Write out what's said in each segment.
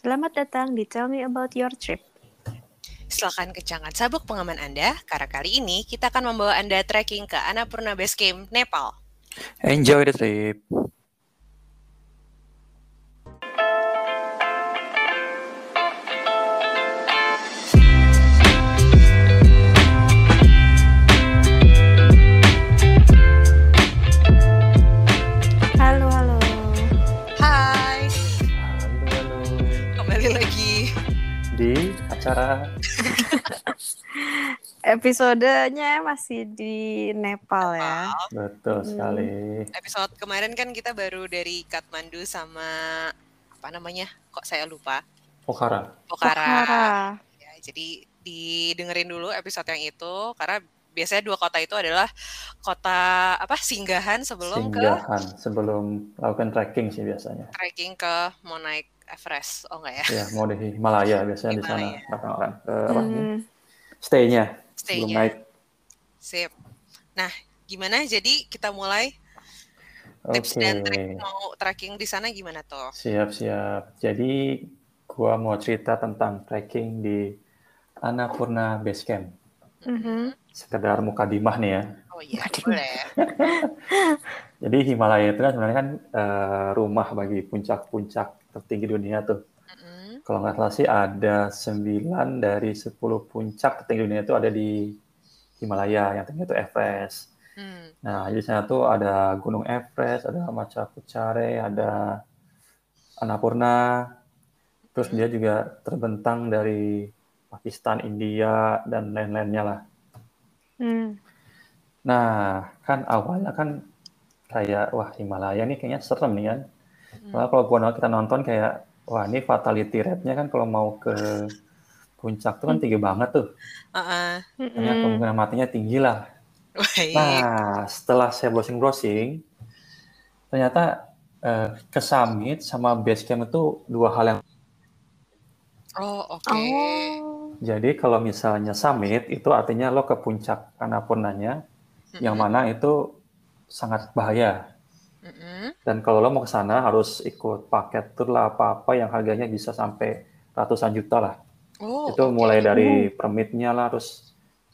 Selamat datang di Tell Me About Your Trip. Silakan kencangkan sabuk pengaman Anda, karena kali ini kita akan membawa Anda trekking ke Annapurna Base Camp, Nepal. Enjoy the trip. Acara Episodenya masih di Nepal ya. betul Hmm. sekali. Episode kemarin kan kita baru dari Kathmandu sama apa namanya? Kok saya lupa? Pokhara. Pokhara. Pokhara. Ya, jadi didengerin dulu episode yang itu karena biasanya dua kota itu adalah kota apa singgahan sebelum ke Singgahan sebelum lakukan trekking sih biasanya. trekking ke mau naik Everest. Oh enggak ya? Ya, mau di Himalaya biasanya di sana Himalaya. orang-orang ke apa? Hmm. Stay-nya sebelum Stay-nya. naik. Sip. Nah, gimana? Jadi kita mulai tips dan trik mau trekking di sana gimana tuh? Siap-siap. Jadi gua mau cerita tentang trekking di Annapurna Base Camp. Mhm. Sekedar mukadimah nih ya. Oh iya, boleh. Jadi Himalaya itu kan sebenarnya kan eh, rumah bagi puncak-puncak tertinggi dunia tuh. Mm-mm. Kalau nggak salah sih ada 9 dari 10 puncak tertinggi dunia itu ada di Himalaya, yang tertinggi itu Everest. Hmm. Nah, di sana tuh ada Gunung Everest, ada Macha Puchare, ada Annapurna. Terus dia juga terbentang dari Pakistan, India, dan lain-lainnya lah. Hmm. Nah, kan awalnya kan kayak, wah Himalaya nih kayaknya serem nih kan. Hmm. Kalau gua kita nonton kayak, wah ini fatality rate-nya kan kalau mau ke puncak tuh kan tinggi banget tuh. Uh-uh. Kayaknya Mm-mm. kemungkinan matinya tinggi lah. Baik. Nah, setelah saya browsing-browsing, ternyata eh, ke summit sama base camp itu dua hal yang Oh, oke. Oh. Jadi kalau misalnya summit itu artinya lo ke puncak Annapurnanya yang Mm-mm. mana itu sangat bahaya Mm-mm. dan kalau lo mau ke sana harus ikut paket tour lah apa-apa yang harganya bisa sampai ratusan juta lah Oh, itu oke. mulai dari permitnya lah terus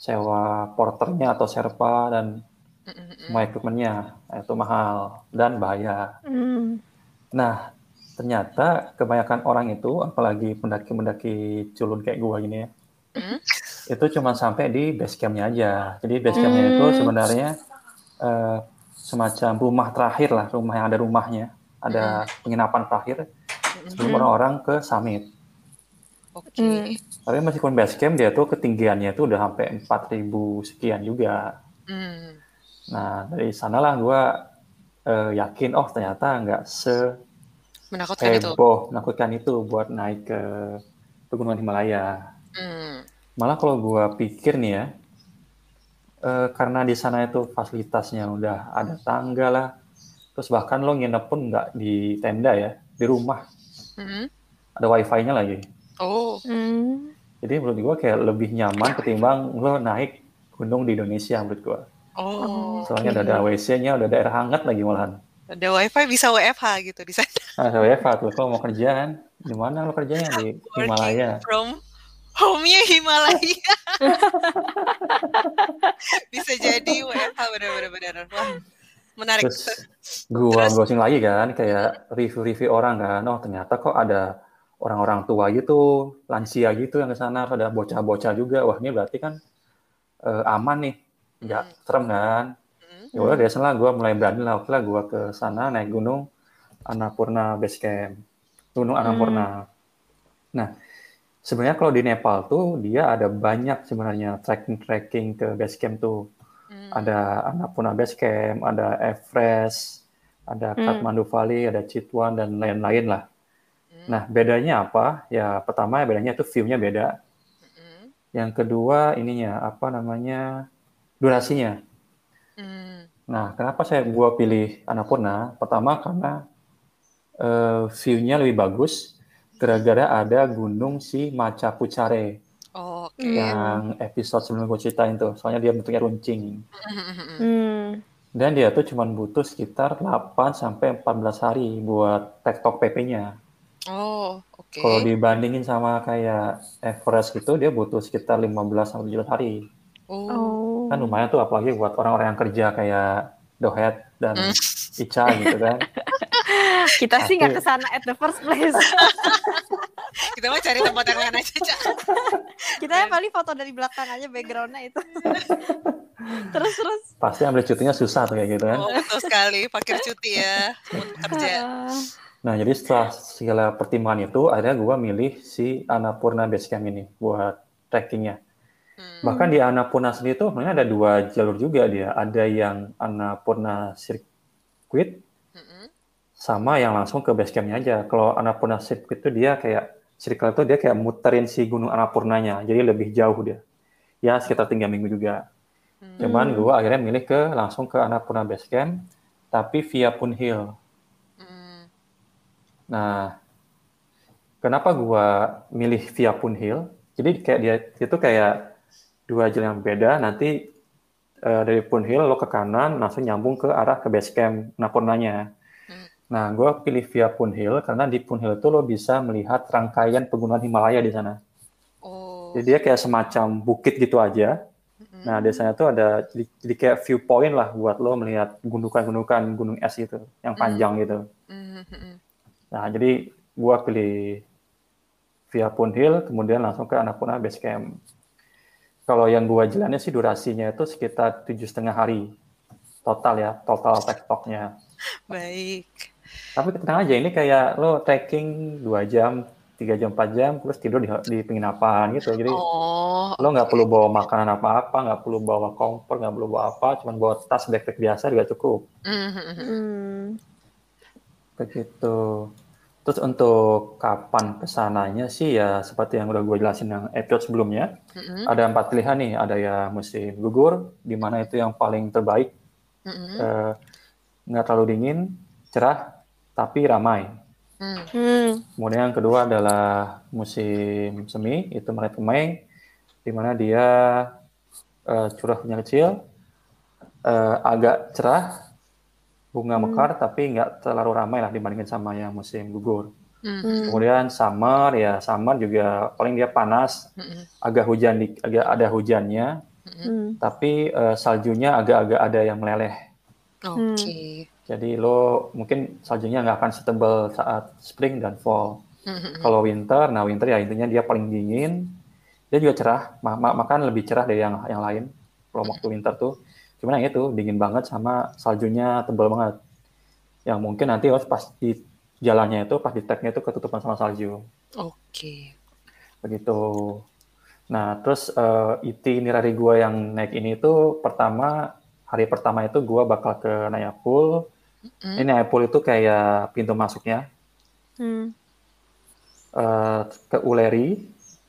sewa porternya atau serpa dan semua equipmentnya Nah, itu mahal dan bahaya Hmm. Nah, ternyata kebanyakan orang itu, apalagi pendaki-pendaki culun kayak gua gini ya, Hmm? itu cuma sampai di base camp-nya aja. Jadi base camp-nya itu Hmm. sebenarnya eh, semacam rumah terakhir lah, rumah yang ada rumahnya, ada penginapan terakhir sebelum Hmm. orang-orang ke summit. Oke. Hmm. Tapi meskipun base camp dia tuh ketinggiannya itu udah sampai 4000 sekian juga. Hmm. Nah, dari sanalah gua eh, yakin, oh ternyata nggak se Menakutkan itu. heboh menakutkan itu buat naik ke pegunungan Himalaya. Hmm. Malah kalau gua pikir nih ya, eh, karena di sana itu fasilitasnya udah ada tangga lah, terus bahkan lo nginep pun nggak di tenda ya, di rumah Mm-mm. ada wifi-nya lagi. Oh, Hmm. Jadi menurut gua kayak lebih nyaman ketimbang lo naik gunung di Indonesia menurut gua. oh. Soalnya udah ada WC-nya, udah ada air hangat lagi malahan. Ada wifi bisa WFH gitu di sana. Nah, ada WFH tuh, kalau mau kerjaan, di mana lo kerjanya? Di Himalaya. Working from home-nya Himalaya. bisa jadi WFH benar-benar menarik. Terus gua browsing lagi kan, kayak review-review orang kan, oh ternyata kok ada orang-orang tua gitu, lansia gitu yang ke sana, ada bocah-bocah juga. Wah ini berarti kan eh, aman nih, nggak Hmm. serem kan? Hmm. Ya udah dari sana gue mulai berani lah, oke lah gue ke sana naik gunung Annapurna Base Camp, gunung Annapurna. Nah sebenarnya kalau di Nepal tuh dia ada banyak sebenarnya trekking-trekking ke base camp tuh Hmm. ada Annapurna Base Camp, ada Everest, ada Hmm. Kathmandu Valley, ada Chitwan dan lain-lain lah. Hmm. Nah, bedanya apa? Ya, pertama bedanya itu view-nya beda. Hmm. Yang kedua ininya apa namanya? durasinya. Hmm. Nah, kenapa saya gua pilih Annapurna? Pertama karena eh, view-nya lebih bagus gara-gara ada gunung si Macha Puchare Oh, Oke. yang episode sebelum gue ceritain tuh. Soalnya dia bentuknya runcing. Hmm. Dan dia tuh cuma butuh sekitar 8 sampai 14 hari buat tektok PP-nya. Oh, oke. Kalau dibandingin sama kayak Everest gitu, dia butuh sekitar 15 sampai 17 hari. Oh. Oh. Kan lumayan tuh apalagi buat orang-orang yang kerja kayak Dohet dan Hmm. Ica gitu kan. Kita sih nggak ke sana at the first place. Kita mau cari tempat yang lain aja, Cak. Kita yang paling foto dari belakang aja backgroundnya itu. terus terus. Pasti ambil cutinya susah tuh kayak gitu kan. Oh, betul sekali. Fakir cuti ya untuk kerja. Ah. Nah, jadi setelah segala pertimbangan itu, akhirnya gue milih si Annapurna Basecamp ini buat trekkingnya. Hmm. Bahkan di Annapurna sendiri tuh sebenarnya ada dua jalur juga dia. Ada yang Annapurna Circuit Mm-mm. Sama yang langsung ke basecampnya aja. Kalau Annapurna Circuit itu dia kayak circle itu dia kayak muterin si gunung Annapurnanya, jadi lebih jauh dia. Ya sekitar tiga minggu juga. Hmm. Cuman Hmm. gue akhirnya milih ke langsung ke Annapurna Basecamp, tapi via Pun Hill. Mm. Nah, kenapa gua milih via Pun Hill? Jadi kayak dia itu kayak dua jalan yang beda. Nanti eh, dari Pun Hill lo ke kanan langsung nyambung ke arah ke base camp Napurnanya. Nah, gua pilih via Pun Hill karena di Pun Hill itu lo bisa melihat rangkaian pegunungan Himalaya di sana. Oh. Jadi dia kayak semacam bukit gitu aja. Mm-mm. Nah, di sana tuh ada jadi, jadi kayak viewpoint lah buat lo melihat gundukan-gundukan gunung es gitu, yang panjang gitu. Mm, mm, mm. Nah, jadi gua pilih via Pun Hill, kemudian langsung ke Annapurna Base Camp. Kalau yang gua jalannya sih durasinya itu sekitar tujuh setengah hari total ya, total tektoknya. Baik. Tapi tenang aja, ini kayak lo trekking dua jam, tiga jam, empat jam, terus tidur di, di penginapan gitu. Jadi Oh. lo nggak perlu bawa makanan apa-apa, nggak perlu bawa kompor, nggak perlu bawa apa, cuma bawa tas backpack biasa juga cukup. Mm, mm, mm. Hmm. Begitu. Terus untuk kapan ke sananya sih ya seperti yang udah gue jelasin yang episode sebelumnya, Mm, ada empat pilihan nih. Ada ya musim gugur, di mana itu yang paling terbaik, mm, mm, eh, nggak terlalu dingin, cerah, tapi ramai. mm. Hmm. Kemudian yang kedua adalah musim semi, itu Maret ke Mei, di mana dia eh, curah hujan kecil, eh, agak cerah, bunga mekar, tapi nggak terlalu ramai lah dibandingin sama yang musim gugur. Mm, Hmm. Kemudian summer, ya summer juga paling dia panas, mm, mm, agak hujan, di, agak ada hujannya, Hmm. tapi eh, saljunya agak-agak ada yang meleleh. Oke. Jadi lo mungkin saljunya nggak akan setebal saat spring dan fall. Mm, mm, mm. Kalau winter, nah winter ya intinya dia paling dingin, dia juga cerah, ma- ma- makan lebih cerah dari yang yang lain. Kalau waktu winter tuh, cuman yang itu dingin banget sama saljunya tebal banget. Yang mungkin nanti harus pas di jalannya itu, pas di treknya itu ketutupan sama salju. Oke. Begitu. Nah, terus eh, itinerary gue yang naik ini tuh pertama, hari pertama itu gue bakal ke Nayapul. Mm, Ini Nayapul itu kayak pintu masuknya. Hmm. eh, ke Uleri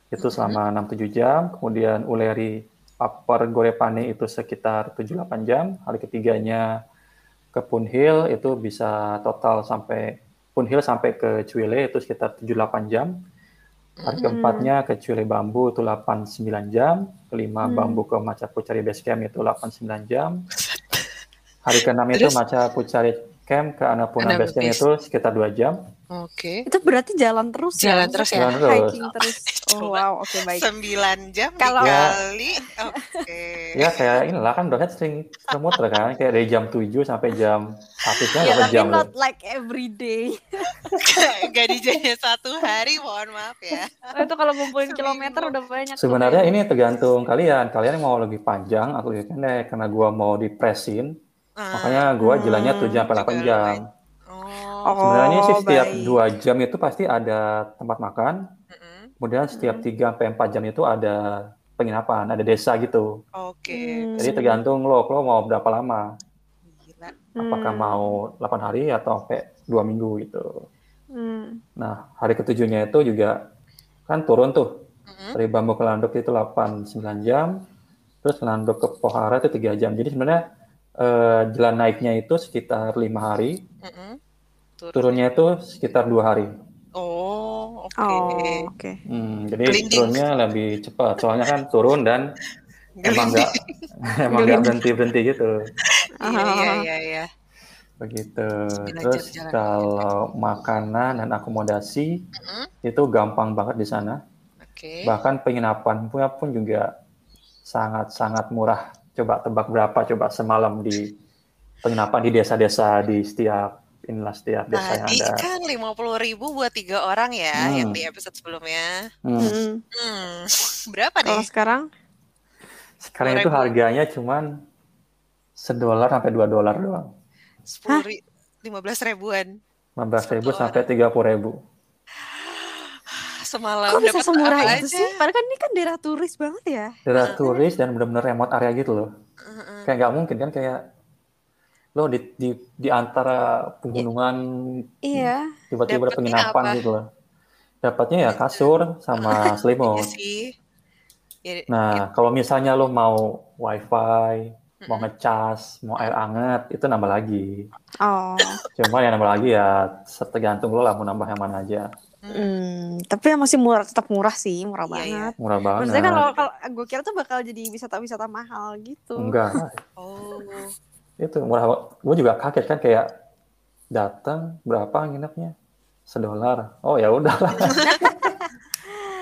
itu selama 6-7 jam, kemudian Uleri Upper Gorepane itu sekitar 7-8 jam, hari ketiganya ke Punhil itu bisa total sampai Punhil sampai ke Cuile itu sekitar 7-8 jam, hari keempatnya ke Cuile Bambu itu 8-9 jam, kelima Hmm. Bambu ke Macapucari Base Camp itu 8-9 jam, hari keenam itu Terus? Macapucari Camp ke Annapurna Base Camp itu sekitar 2 jam, Oke. Itu berarti jalan terus Jalan ya? terus ya? Jalan terus. Hiking terus. Oh wow, oke baik. Sembilan jam Kalau- dikali. Oke. Ya kayak inilah kan Dohet sering muter kan, kayak dari jam 7 sampai jam 1 kan Ya tapi jam not like every day. Gak dijadinya satu hari, mohon maaf ya. Oh, itu kalau ngumpulin Seminggu. kilometer udah banyak. Sebenarnya ini tergantung kalian, kalian mau lebih panjang atau lebih pendek, karena gua mau dipresin, makanya gua jalannya Hmm, 7 sampai 8 juga jam. Oh. Sebenarnya sih setiap. 2 jam itu pasti ada tempat makan, Mm-mm. kemudian setiap Hmm. 3 sampai 4 jam itu ada penginapan, ada desa gitu. Oke. Hmm. Jadi tergantung lo, lo mau berapa lama, Gila. apakah Hmm. mau 8 hari atau sampai 2 minggu gitu. Hmm. Nah, hari ketujuhnya itu juga kan turun tuh. Mm-mm. Dari Bambu ke Landok itu 8-9 jam. Terus Landok ke Pohara itu 3 jam. Jadi sebenarnya eh, jalan naiknya itu sekitar 5 hari. Mm-mm. Turun. Turunnya itu sekitar 2 hari. Oh, oke. Oh, oke. Hmm, jadi Gelinding. turunnya lebih cepat. Soalnya kan turun dan emang nggak emang nggak berhenti-berhenti gitu. Iya, iya, iya, iya. begitu. Terus kalau makanan dan akomodasi Mm-mm. itu gampang banget di sana. Oke. Bahkan penginapan punya pun juga sangat-sangat murah. Coba tebak berapa coba semalam di penginapan di desa-desa di setiap inilah setiap desa yang Tadi ada. kan lima puluh ribu buat tiga orang ya, Hmm. yang di episode sebelumnya. Hmm. Mm-mm. Hmm, berapa Kalau nih? sekarang Sekarang itu 10.000. harganya cuman sedolar sampai dua dolar doang. Sepuluh lima belas ribuan 15.000 Satu sampai 30.000. semalam. kok bisa dapat semurah itu aja? sih? Padahal kan ini kan daerah turis banget ya. Daerah turis dan benar-benar remote area gitu loh. Heeh. Kayak nggak mungkin kan kayak lo di di di antara pegunungan Iya. tiba-tiba ada penginapan apa? gitu loh. Dapatnya ya kasur sama Iya selimut. sih. Ya, Nah, kalau misalnya lo mau wifi, mau ngecas, mau air hangat, itu nambah lagi. Oh. Cuma yang nambah lagi ya tergantung lo lah mau nambah yang mana aja. Hmm, tapi yang masih murah, tetap murah sih, murah Iya, iya. banget. Murah banget. Maksudnya kan kalau kalau gue kira tuh bakal jadi wisata-wisata mahal gitu. Enggak, Oh, itu murah. Gue juga kaget kan kayak datang berapa nginepnya? Sedolar. Oh ya udahlah.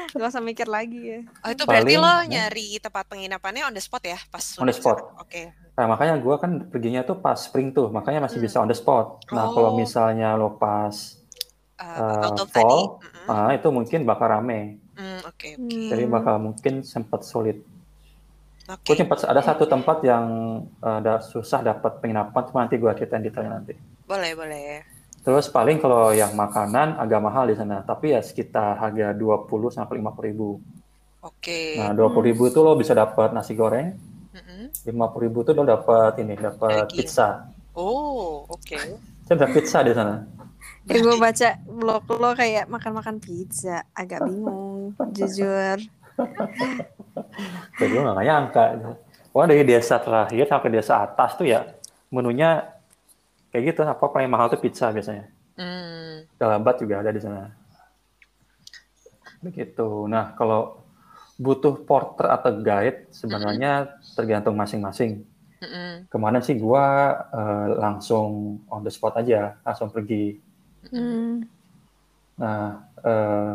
Gak usah mikir lagi ya. oh itu berarti Paling, lo ya. nyari tempat penginapannya on the spot ya, pas On the spot. Oke. Nah, makanya gue kan perginya tuh pas spring tuh, makanya masih Hmm. bisa on the spot. Nah, Oh. kalau misalnya lo pas Uh, uh, fall, tadi. Mm-mm. ah, itu mungkin bakal rame. Hmm, Oke, oke. Hmm. Jadi bakal mungkin sempat sulit. Oke. Gue sempat ada satu tempat yang uh, ada susah dapat penginapan, cuma nanti gue ceritain detailnya nanti. Boleh, boleh. Terus paling kalau yang makanan agak mahal di sana, tapi ya sekitar harga 20 sampai 50 ribu. Oke. Nah, 20 ribu itu lo bisa dapat nasi goreng, Mm-mm. 50 ribu itu lo dapat ini, dapat pizza. Oh, oke. Saya ada pizza di sana. Ya gue baca blog lo kayak makan-makan pizza, agak bingung, jujur. Jadi gue nggak nyangka. Pokoknya dari desa terakhir sampai desa atas tuh ya menunya kayak gitu. Apa paling mahal tuh pizza biasanya. Hmm. Galabat juga ada di sana. Begitu. Nah kalau butuh porter atau guide sebenarnya tergantung masing-masing. Mm-mm. Kemarin sih gua eh, langsung on the spot aja, langsung pergi. Hmm. Nah, eh,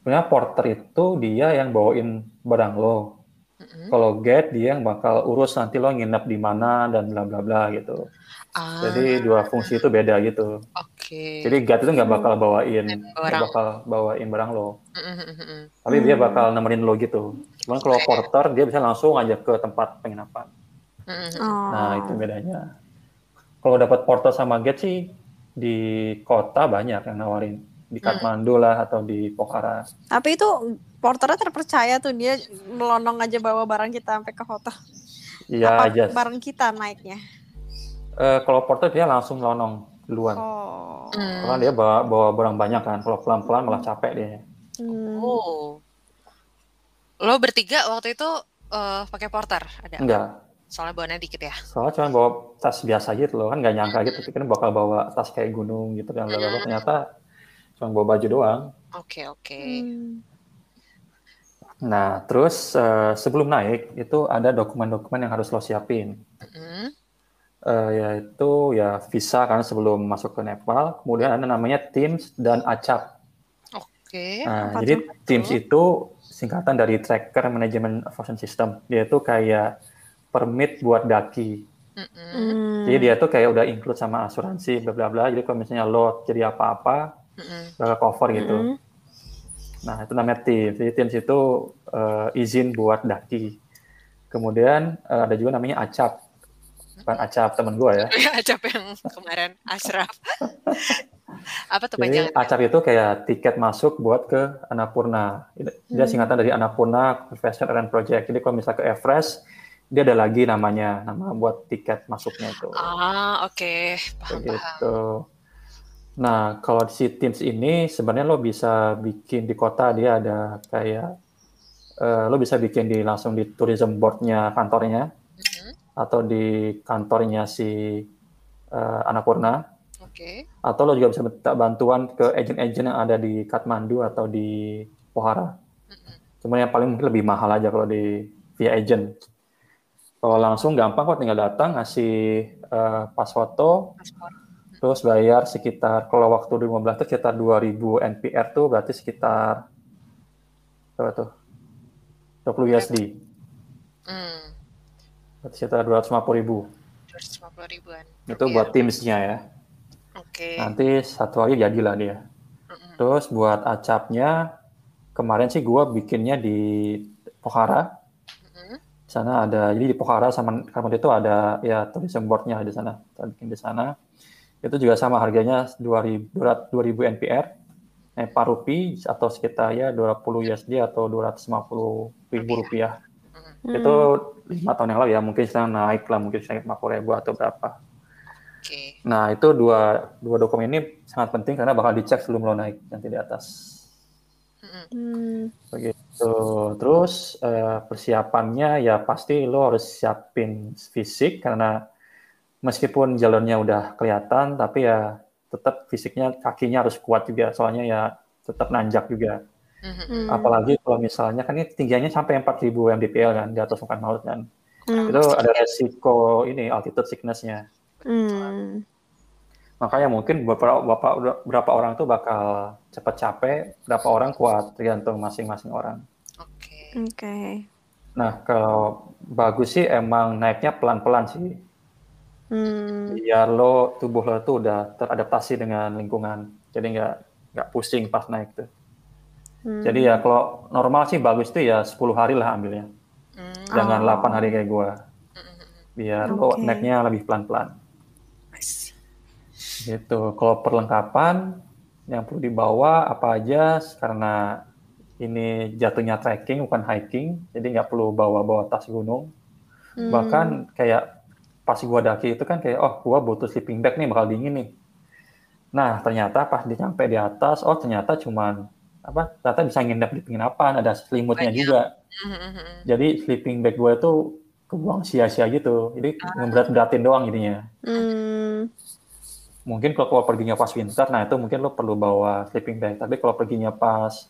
sebenarnya porter itu dia yang bawain barang lo. Mm-mm. Kalau guide dia yang bakal urus nanti lo nginep di mana dan bla bla bla gitu. Ah, Jadi dua fungsi itu beda gitu. oke. Jadi guide itu nggak bakal bawain, nggak bakal bawain barang lo, Mm-mm-mm-mm. tapi dia Hmm. bakal nemenin lo gitu. Cuman kalau Oke. porter dia bisa langsung aja ke tempat penginapan. Mm-mm. Oh. Nah itu bedanya. Kalau dapat porter sama guide sih di kota banyak yang nawarin di Hmm. Kathmandu lah atau di Pokhara. Tapi itu porternya terpercaya tuh dia melonong aja bawa barang kita sampai ke hotel. Iya aja. barang kita naiknya? Eh, kalau porter dia langsung lonong duluan. Oh. Hmm. Karena dia bawa, bawa barang banyak kan. Kalau pelan-pelan malah capek dia. Hmm. Oh. Lo bertiga waktu itu eh, pakai porter ada? Enggak. Soalnya bawaannya dikit ya. Soalnya cuma bawa tas biasa gitu loh. Kan nggak nyangka gitu. Pikirnya bakal bawa tas kayak gunung gitu kan. Hmm. Ternyata cuma bawa baju doang. Oke, oke. Hmm. Nah, terus eh, sebelum naik itu ada dokumen-dokumen yang harus lo siapin. Mm-mm. Eh, yaitu ya visa kan sebelum masuk ke Nepal. Kemudian ada namanya TIMS dan ACAP. Oke. Nah, apa jadi? TIMS itu singkatan dari Tracker Management Information System. Dia itu kayak permit buat daki. Mm-mm. Hmm. Jadi dia tuh kayak udah include sama asuransi bla bla bla. Jadi kalau misalnya lo jadi apa-apa, bakal cover gitu. Hmm. Nah, itu namanya TIMS. Jadi TIMS itu eh, izin buat daki. Kemudian eh, ada juga namanya ACAP. Bukan ACAP temen gue ya. Acap yang kemarin Ashraf. Apa tuh Jadi? ACAP itu kayak tiket masuk buat ke Annapurna. Dia Hmm. singkatan dari Annapurna Professional and Project. Jadi kalau misalnya ke Everest, dia ada lagi namanya, nama buat tiket masuknya itu. Ah, oke. Paham, paham. Begitu. Nah, kalau si Teams ini sebenarnya lo bisa bikin di kota dia ada kayak eh, lo bisa bikin di langsung di tourism board-nya kantornya Mhm. atau di kantornya si eh, Annapurna Oke. atau lo juga bisa minta bantuan ke agent-agent yang ada di Kathmandu atau di Pokhara. Mm-mm. Cuman yang paling mungkin lebih mahal aja kalau di via agent. Kalau langsung gampang kok tinggal datang ngasih eh, pas foto, Paspor. terus bayar sekitar kalau waktu 2015 itu sekitar 2000 NPR tuh berarti sekitar berapa tuh? 20 USD. Hmm. Berarti sekitar 250 ribu. 250 ribuan. Itu buat Teams-nya ya. Oke. Nanti satu hari jadilah dia. Mm-mm. Terus buat acapnya, kemarin sih gua bikinnya di Pokhara. Sana ada, jadi di Pokhara sama Kalimantan itu ada ya tourism board-nya di sana. Kita bikin di sana. Itu juga sama harganya 2000, 2000 NPR, Nepal rupi atau sekitar ya 20 USD atau 250 ribu rupiah. Mm-mm. Itu lima tahun yang lalu ya, mungkin sekarang naik lah, mungkin naik 50 ribu atau berapa. Oke. Nah, itu dua, dua dokumen ini sangat penting karena bakal dicek sebelum lo naik nanti di atas. Hmm. Begitu. Terus eh, persiapannya ya pasti lo harus siapin fisik karena meskipun jalurnya udah kelihatan, tapi ya tetap fisiknya kakinya harus kuat juga. Soalnya ya tetap nanjak juga. Hmm. Apalagi kalau misalnya kan ini tingginya sampai 4000 mdpl kan di atas muka laut kan. Hmm. Itu ada resiko ini altitude sickness-nya. Hmm. Makanya mungkin beberapa, beberapa, beberapa orang tuh bakal cepat capek, berapa orang kuat, tergantung masing-masing orang. Oke. Oke. Nah, kalau bagus sih emang naiknya pelan-pelan sih. Hmm. Biar lo, tubuh lo tuh udah teradaptasi dengan lingkungan. Jadi nggak nggak pusing pas naik tuh. Hmm. Jadi ya kalau normal sih bagus tuh ya 10 hari lah ambilnya. Hmm. Jangan Oh. 8 hari kayak gua. Mm-mm. Biar lo Oke. naiknya lebih pelan-pelan. Gitu. Kalau perlengkapan yang perlu dibawa apa aja karena ini jatuhnya trekking bukan hiking, jadi nggak perlu bawa-bawa tas gunung. Hmm. Bahkan kayak pas gua daki itu kan kayak oh gua butuh sleeping bag nih bakal dingin nih. Nah ternyata pas di nyampe di atas, oh ternyata cuman apa? Ternyata bisa nginep di penginapan, ada selimutnya Banyak. juga. Mhm. Jadi sleeping bag gua itu kebuang sia-sia gitu. Jadi ngeberat-beratin doang jadinya. Hmm. Mungkin kalau, kalau perginya pas winter, nah itu mungkin lo perlu bawa sleeping bag. Tapi kalau perginya pas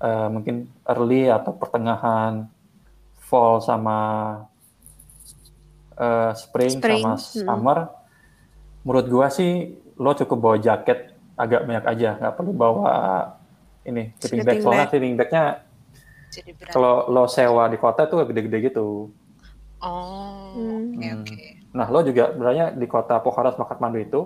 eh, mungkin early atau pertengahan fall sama eh, spring, Spring, sama hmm. summer, menurut gua sih lo cukup bawa jaket agak banyak aja, nggak perlu bawa ini sleeping, bag. Sleeping Soalnya bag. sleeping bagnya kalau lo sewa di kota tuh gede-gede gitu. Oh. Hmm. Oke Hmm. oke. Nah, lo juga sebenarnya di kota Pokhara sama Kathmandu itu,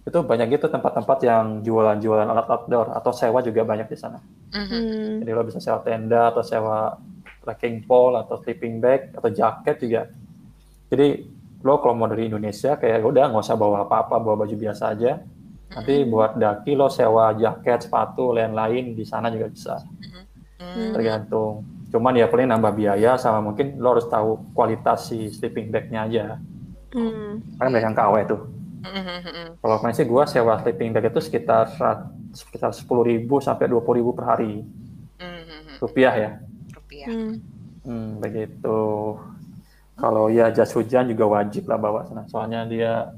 itu banyak gitu tempat-tempat yang jualan-jualan alat outdoor atau sewa juga banyak di sana. Mhm. Hmm. Jadi lo bisa sewa tenda atau sewa trekking pole atau sleeping bag atau jaket juga. Jadi lo kalau mau dari Indonesia kayak udah nggak usah bawa apa-apa, bawa baju biasa aja. Nanti buat daki lo sewa jaket, sepatu, lain-lain di sana juga bisa. Hmm. Tergantung. Cuman ya paling nambah biaya sama mungkin lo harus tahu kualitas si sleeping bag-nya aja. Hmm. Kan banyak yang KW tuh. Mhm. Kalau kemarin sih gue sewa sleeping bag itu sekitar sekitar sepuluh ribu sampai dua puluh ribu per hari Mhm. rupiah ya. Rupiah. Hmm. Hmm, begitu. Kalau ya jas hujan juga wajib lah bawa sana. Soalnya dia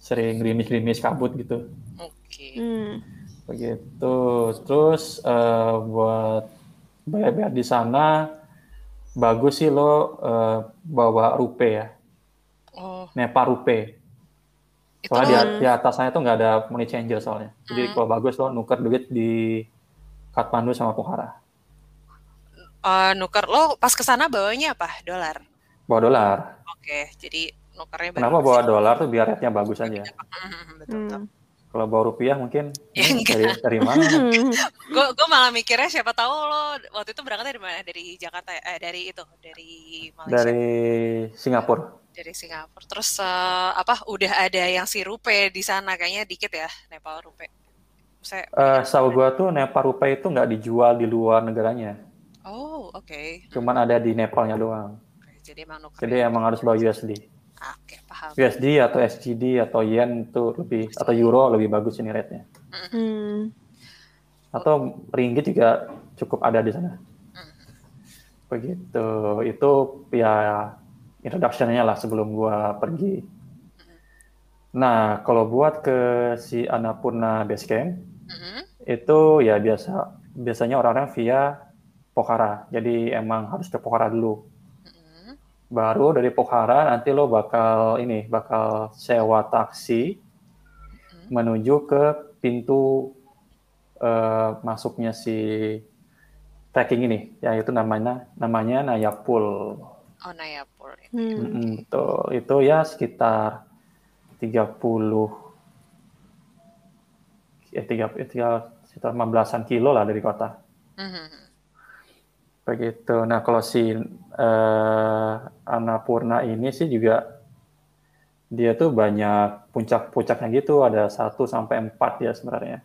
sering gerimis-gerimis kabut gitu. Oke. Hmm. Begitu. Terus eh, buat bayar-bayar di sana bagus sih lo eh, bawa rupiah ya. Oh, Nepal rupiah. Itu Soalnya di, Hmm. di atasnya tuh nggak ada money changer soalnya. Jadi Hmm. kalau bagus lo nuker duit di Kathmandu sama Pokhara. eh, nuker lo pas ke sana bawanya apa? Dolar. Bawa dolar. Oke, jadi nukernya Kenapa bawa dolar tuh biar rate-nya bagus aja. Mhm, betul, betul. Hmm. Kalau bawa rupiah mungkin Ya, hmm, dari, dari mana? Gue gue malah mikirnya siapa tahu lo waktu itu berangkatnya dari mana? Dari Jakarta ya? Eh, dari itu, dari Malaysia, dari, dari Singapura. Terus eh, apa? Udah ada yang si rupiah di sana kayaknya dikit ya Nepal rupiah. Saya Eh, setahu gua tuh Nepal rupiah itu nggak dijual di luar negaranya. Oh, oke. Cuman ada di Nepalnya doang. Oke, Jadi emang nuker. Jadi emang harus bawa USD. Ah, Oke, paham. USD atau SGD atau Yen itu lebih atau Euro lebih bagus ini rate-nya. Hmm. Atau Ringgit juga cukup ada di sana. Begitu. Itu ya introduction-nya lah sebelum gua pergi. Nah, kalau buat ke si Annapurna Base Camp, Mhm. itu ya biasa biasanya orang-orang via Pokhara. Jadi emang harus ke Pokhara dulu. Mhm. Baru dari Pokhara nanti lo bakal ini bakal sewa taksi Hmm. menuju ke pintu eh, masuknya si trekking ini, yaitu namanya namanya Nayapul. Oh Nayapur. Hmm. Mm-mm, betul. Itu ya sekitar 30 ya 3 tiga, sekitar 15-an kilo lah dari kota. Mhm. Begitu. Nah, kalau si eh, Annapurna ini sih juga dia tuh banyak puncak-puncaknya gitu, ada 1 sampai 4 ya sebenarnya.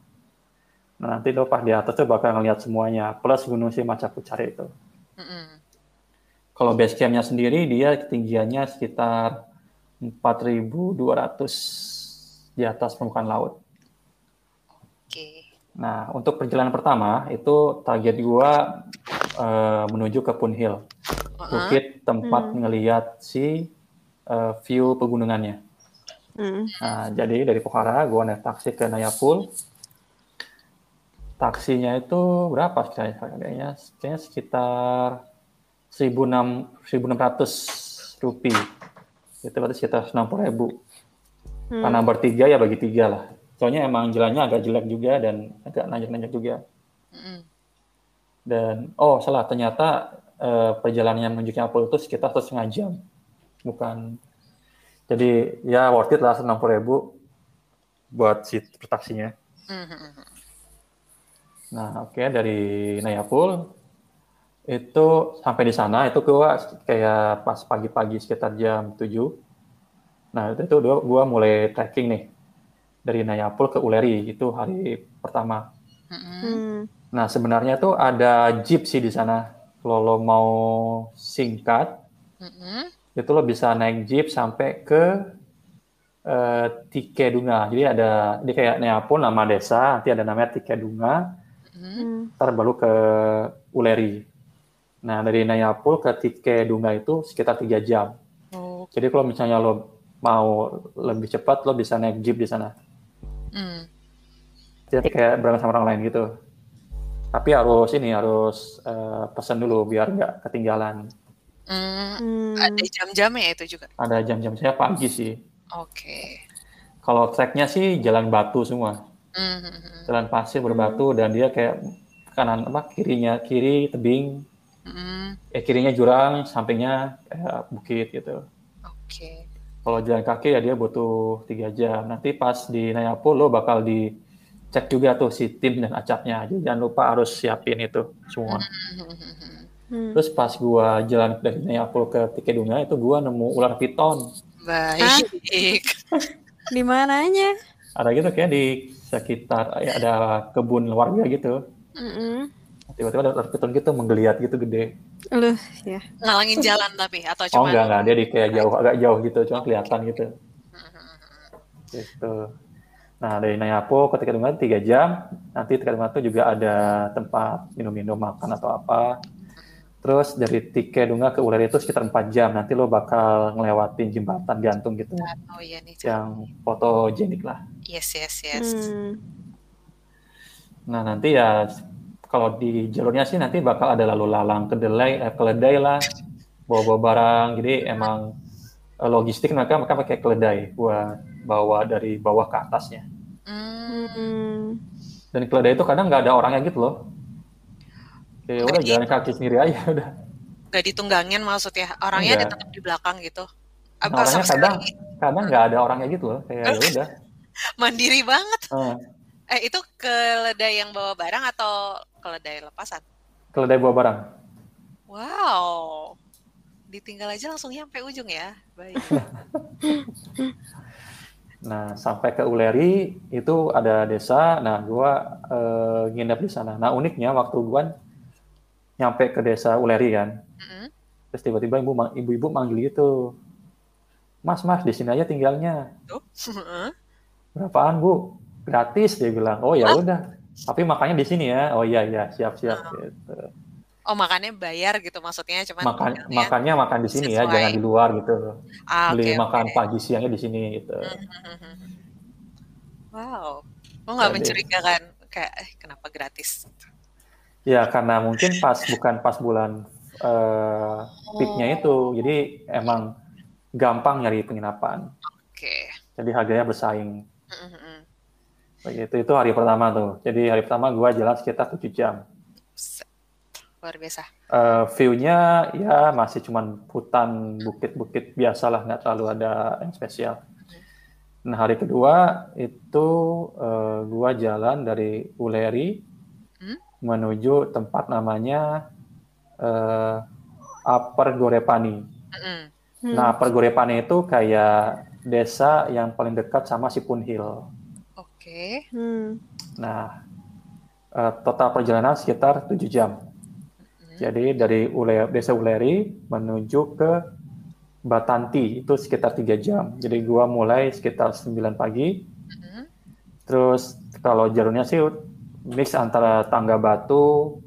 Nah, nanti lo pas di atas tuh bakal ngeliat semuanya, plus gunung si Macapucari itu. Mhm. Kalau base camp-nya sendiri dia ketinggiannya sekitar 4.200 di atas permukaan laut. Oke. Nah, untuk perjalanan pertama itu target gua eh, menuju ke Pun Hill, bukit tempat Hmm. ngelihat si eh, view pegunungannya. Hmm. Nah, jadi dari Pokhara gua naik taksi ke Nayapul. Taksinya itu berapa? Kayaknya, kayaknya sekitar 1.600 1.600 rupiah. Itu berarti sekitar 60 ribu. Hmm. Karena bertiga ya bagi tiga lah. Soalnya emang jalannya agak jelek juga dan agak nanjak-nanjak juga. Mhm. Dan oh salah ternyata eh, perjalanannya menuju Nayapul itu sekitar satu setengah jam. Bukan. Jadi ya worth it lah 60 ribu buat si taksinya. Mhm. Nah, oke dari Nayapul itu sampai di sana itu gua kayak pas pagi-pagi sekitar jam 7. Nah, itu, itu gua, gua mulai trekking nih dari Nayapul ke Uleri itu hari pertama. Hmm. Nah, sebenarnya tuh ada jeep sih di sana. Kalau lo mau singkat, Mhm. itu lo bisa naik jeep sampai ke eh, Tikedunga. Jadi ada di kayak Nayapul nama desa, nanti ada namanya Tikedunga. Mhm. Hmm. ntar baru ke Uleri. Nah, dari Nayapul ke Tikedunga itu sekitar tiga jam. Oh. Jadi kalau misalnya lo mau lebih cepat, lo bisa naik jeep di sana. Mhm. Jadi kayak berangkat sama orang lain gitu. Tapi harus ini, harus eh, pesan dulu biar nggak ketinggalan. Hmm. Hmm. Ada jam-jamnya itu juga. Ada jam-jam saya pagi sih. Oke. Kalau treknya sih jalan batu semua. Mhm. Jalan pasir berbatu dan dia kayak kanan apa kirinya kiri tebing, Mhm. eh kirinya jurang, sampingnya kayak bukit gitu. Oke. Kalau jalan kaki ya dia butuh tiga jam. Nanti pas di Nayapul lo bakal dicek juga tuh si tim dan acapnya. Jadi jangan lupa harus siapin itu semua. Hmm. Terus pas gua jalan dari Nayapul ke Tikedunga itu gua nemu ular piton. Baik. Di mananya? Ada gitu kayak di sekitar ya ada kebun warga gitu. Hmm. Tiba-tiba ada piton gitu menggeliat gitu gede. Loh, ya. Ngalangin jalan tapi atau Oh cuma enggak enggak dia di kayak jauh agak jauh gitu cuma kelihatan gitu. Mhm. Gitu. Nah dari Nayapul ke Tikedunga tiga jam. Nanti Tikedunga itu juga ada tempat minum-minum makan atau apa. Terus dari Tikedunga ke Uleri itu sekitar 4 jam. Nanti lo bakal ngelewatin jembatan gantung gitu. Oh iya nih. Yang fotogenik lah. Yes, yes, yes. Hmm. Nah nanti ya kalau di jalurnya sih nanti bakal ada lalu lalang kedelai, eh, keledai lah. Bawa-bawa barang. Jadi emang eh, logistik mereka mereka pakai keledai buat bawa dari bawah ke atasnya. Hmm. Hmm. Dan keledai itu kadang nggak ada orangnya gitu loh. Kayak udah Nggak jalan kaki sendiri aja udah. Gak ditunggangin maksudnya orangnya ada Enggak. di belakang gitu. Nah, Apa orangnya sama kadang kadang nggak ada orangnya gitu loh. Kayak ya udah. mandiri banget. Eh, Eh itu keledai yang bawa barang atau keledai lepasan? keledai bawa barang. Wow. Ditinggal aja langsung nyampe ujung ya. Baik. Nah sampai ke Uleri itu ada desa. Nah gua eh, nginep di sana. Nah uniknya waktu gua nyampe ke desa Uleri kan, Mm-mm. terus tiba-tiba ibu ibu-ibu manggil gitu, Mas Mas di sini aja tinggalnya. Tuh. Berapaan bu? Gratis dia bilang. Oh ya udah. Tapi makannya di sini ya. Oh iya iya siap siap. Gitu. Oh makannya bayar gitu maksudnya cuman Makan makannya makan di sini ya, sesuai. jangan di luar gitu. Ah, Beli oke, makan oke. pagi siangnya di sini gitu. Mhm. Wow. Lo nggak mencurigakan kayak eh, kenapa gratis? Ya karena mungkin pas bukan pas bulan eh, peaknya itu. Jadi emang gampang nyari penginapan. Oke. Jadi harganya bersaing. Mm, mm, mm. Begitu itu hari pertama tuh. Jadi hari pertama gua jalan sekitar 7 jam. Luar biasa. Eh, view-nya ya masih cuman hutan bukit-bukit biasa lah, nggak terlalu ada yang spesial. Nah hari kedua itu eh, gua jalan dari Uleri Hmm? menuju tempat namanya eh, Upper Gorepani. Mm, mm. Hmm. Nah Upper Gorepani itu kayak desa yang paling dekat sama Sipun Hill. Oke. Hmm. Nah eh, total perjalanan sekitar 7 jam. Mm, Jadi dari Ule, desa Uleri menuju ke Batanti itu sekitar tiga jam. Jadi gua mulai sekitar 9 pagi. mm. Terus kalau jalurnya sih mix antara tangga batu,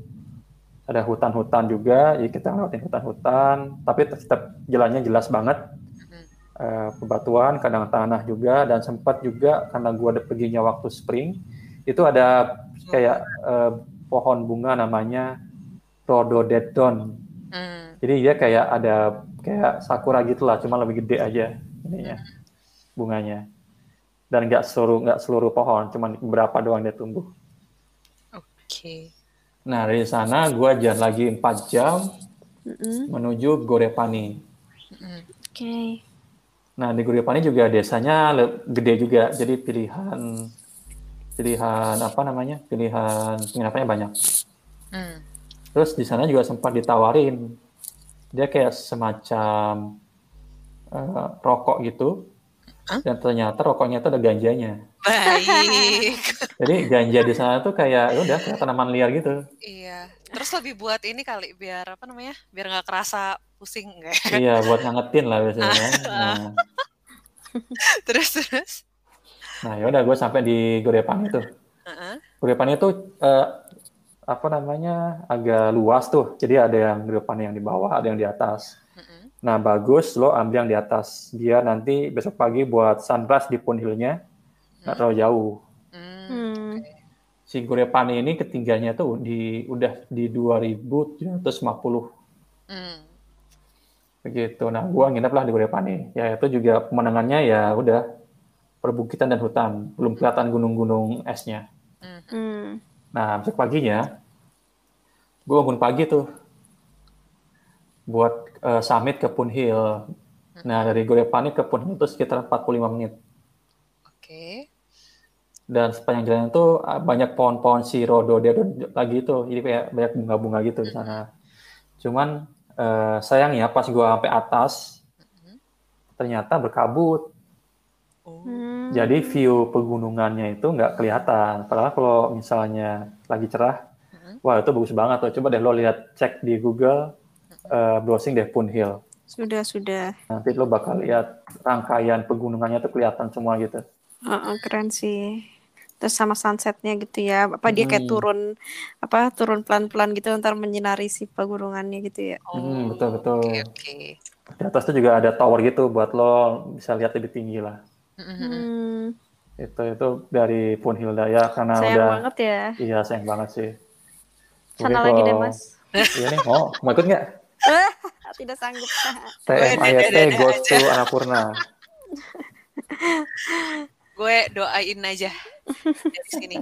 ada hutan-hutan juga. Jadi kita ngelewatin hutan-hutan, tapi tetap jalannya jelas banget. Mm. Eh, bebatuan, kadang tanah juga, dan sempat juga karena gua ada perginya waktu spring, itu ada kayak eh, pohon bunga namanya rhododendron. Mm. Jadi dia kayak ada kayak sakura gitulah, cuma lebih gede aja ininya bunganya. Dan nggak seluruh nggak seluruh pohon, cuma beberapa doang dia tumbuh. Oke. Nah dari sana gua jalan lagi 4 jam Mm-mm. menuju Gorepani. Mm, Oke. Nah di Gorepani juga desanya gede juga, jadi pilihan pilihan apa namanya pilihan penginapannya banyak. mm. Terus di sana juga sempat ditawarin dia kayak semacam eh, rokok gitu, Hah? dan ternyata rokoknya itu ada ganjanya. Baik. Jadi ganja di sana tuh kayak ya udah kayak tanaman liar gitu. iya. Terus lebih buat ini kali biar apa namanya? Biar nggak kerasa pusing enggak? iya buat ngangetin lah biasanya. Nah, terus terus. nah ya udah gue sampai di Gorepani tuh. Heeh. Gorepani itu eh, apa namanya agak luas tuh. Jadi ada yang Gorepani yang di bawah, ada yang di atas. Nah bagus lo ambil yang di atas. Biar nanti besok pagi buat sunrise di Pun Hill-nya nggak terlalu jauh. Mm. Hmm. Si Gorepani ini ketinggiannya tuh di udah di 2750 Mm. begitu. Nah, gua nginep lah di Gorepani. Ya itu juga pemandangannya ya udah perbukitan dan hutan, belum kelihatan gunung-gunung esnya. Mm. Hmm. Nah, besok paginya gua bangun pagi tuh buat eh, summit ke Pun Hill. Nah, dari Gorepani ke Pun Hill itu sekitar 45 menit. Dan sepanjang jalan itu ah, banyak pohon-pohon si rhododendron lagi itu, jadi kayak banyak bunga-bunga gitu di sana. Cuman eh, sayangnya pas gua sampai atas, ternyata berkabut. Oh. Jadi view pegunungannya itu nggak kelihatan. Padahal kalau misalnya lagi cerah, wah itu bagus banget tuh. Coba deh lo lihat cek di Google eh, browsing deh Pun Hill. Sudah sudah. Nanti lo bakal lihat rangkaian pegunungannya tuh kelihatan semua gitu. Heeh, keren sih. Terus sama sunsetnya gitu ya. Apa dia kayak Hmm. turun apa turun pelan-pelan gitu ntar menyinari si pegunungannya gitu ya. Hmm, betul, betul. Oke, oke. Di atas tuh juga ada tower gitu buat lo bisa lihat lebih tinggi lah. Hmm. Itu itu dari Pun Hill ya karena Sayang udah banget ya. iya sayang banget sih. Sana Mungkin lagi deh, kalau- Mas. Iya nih, mau mau ikut nggak? Tidak sanggup. TMIT Goes to Annapurna. Gue doain aja dari sini.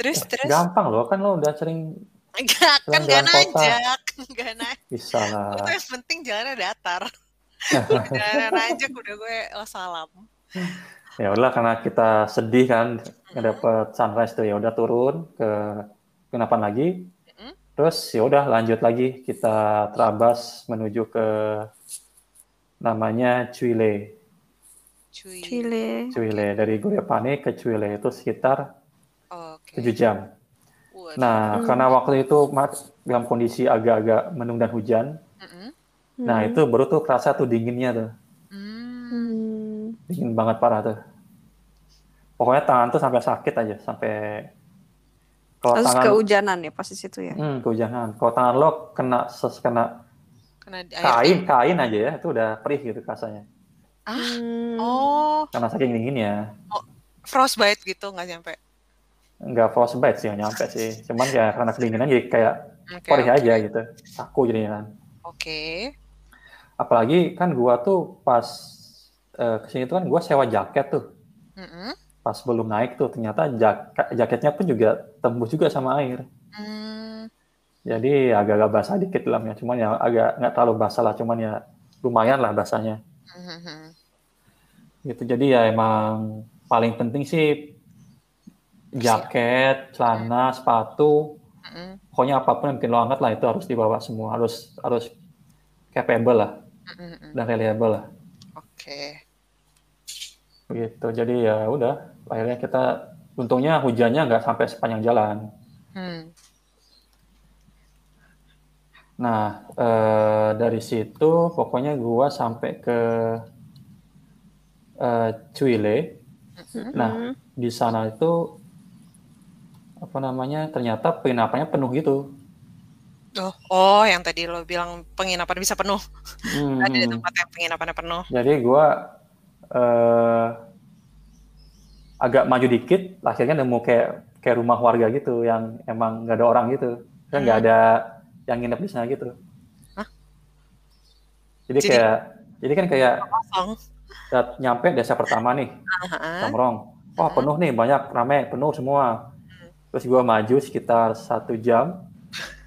Terus terus Gampang loh, kan lo udah sering Enggak, kan gak nanjak. Gak nanjak. bisa lah. Itu yang penting jalannya datar. Jalan nanjak udah gue oh, salam. Ya udah karena kita sedih kan nggak dapet sunrise tuh ya udah turun ke kenapan lagi. Terus ya udah lanjut lagi kita terabas menuju ke namanya Cuile. Cuile dari Gorepane ke Cuile itu sekitar Oke. 7 jam. Nah, Hmm. karena waktu itu Mas, dalam kondisi agak-agak mendung dan hujan, Mm-mm. nah itu baru tuh kerasa tuh dinginnya tuh. Hmm. Hmm. Dingin banget parah tuh. Pokoknya tangan tuh sampai sakit aja, sampai kalau Terus tangan kehujanan ya pas di situ ya. hmm, kehujanan. Kalau tangan lo kena ses kena Kena kain, kain aja ya, itu udah perih gitu rasanya. Ah, Hmm. oh, Karena saking dinginnya. frostbite gitu nggak nyampe. Nggak frostbite sih, nggak nyampe sih. Cuman ya karena kedinginan jadi kayak Oke, perih oke. aja gitu, saku jadinya kan. Oke. Apalagi kan gua tuh pas eh, ke sini tuh kan gua sewa jaket tuh. Mm-mm. Pas belum naik tuh ternyata jak- jaketnya pun juga tembus juga sama air. Hmm, Jadi agak-agak basah dikit dalamnya, cuman ya agak nggak terlalu basah lah, cuman ya lumayan lah basahnya. Gitu. Jadi ya emang paling penting sih jaket, celana, sepatu, Mm-mm. pokoknya apa pun yang bikin lo hangat lah itu harus dibawa semua, harus harus capable lah Mm-mm. dan reliable lah. Oke. Gitu. Jadi ya udah, akhirnya kita untungnya hujannya nggak sampai sepanjang jalan. Hmm. Nah, eh, dari situ pokoknya gua sampai ke eh, Cuile. Nah, Hmm. di sana itu apa namanya? Ternyata penginapannya penuh gitu. Oh, oh, yang tadi lo bilang penginapan bisa penuh. Hmm, Ada di tempat yang penginapannya penuh. Jadi gua eh, agak maju dikit, akhirnya nemu kayak kayak rumah warga gitu yang emang nggak ada orang gitu, kan nggak Hmm. ada yang nginep di sana gitu. Hah? Jadi Jadi- kayak jadi kan kayak Kosong. saat nyampe desa pertama nih, Samrong. Wah Hmm. penuh nih, banyak rame, penuh semua. Terus gua maju sekitar satu jam.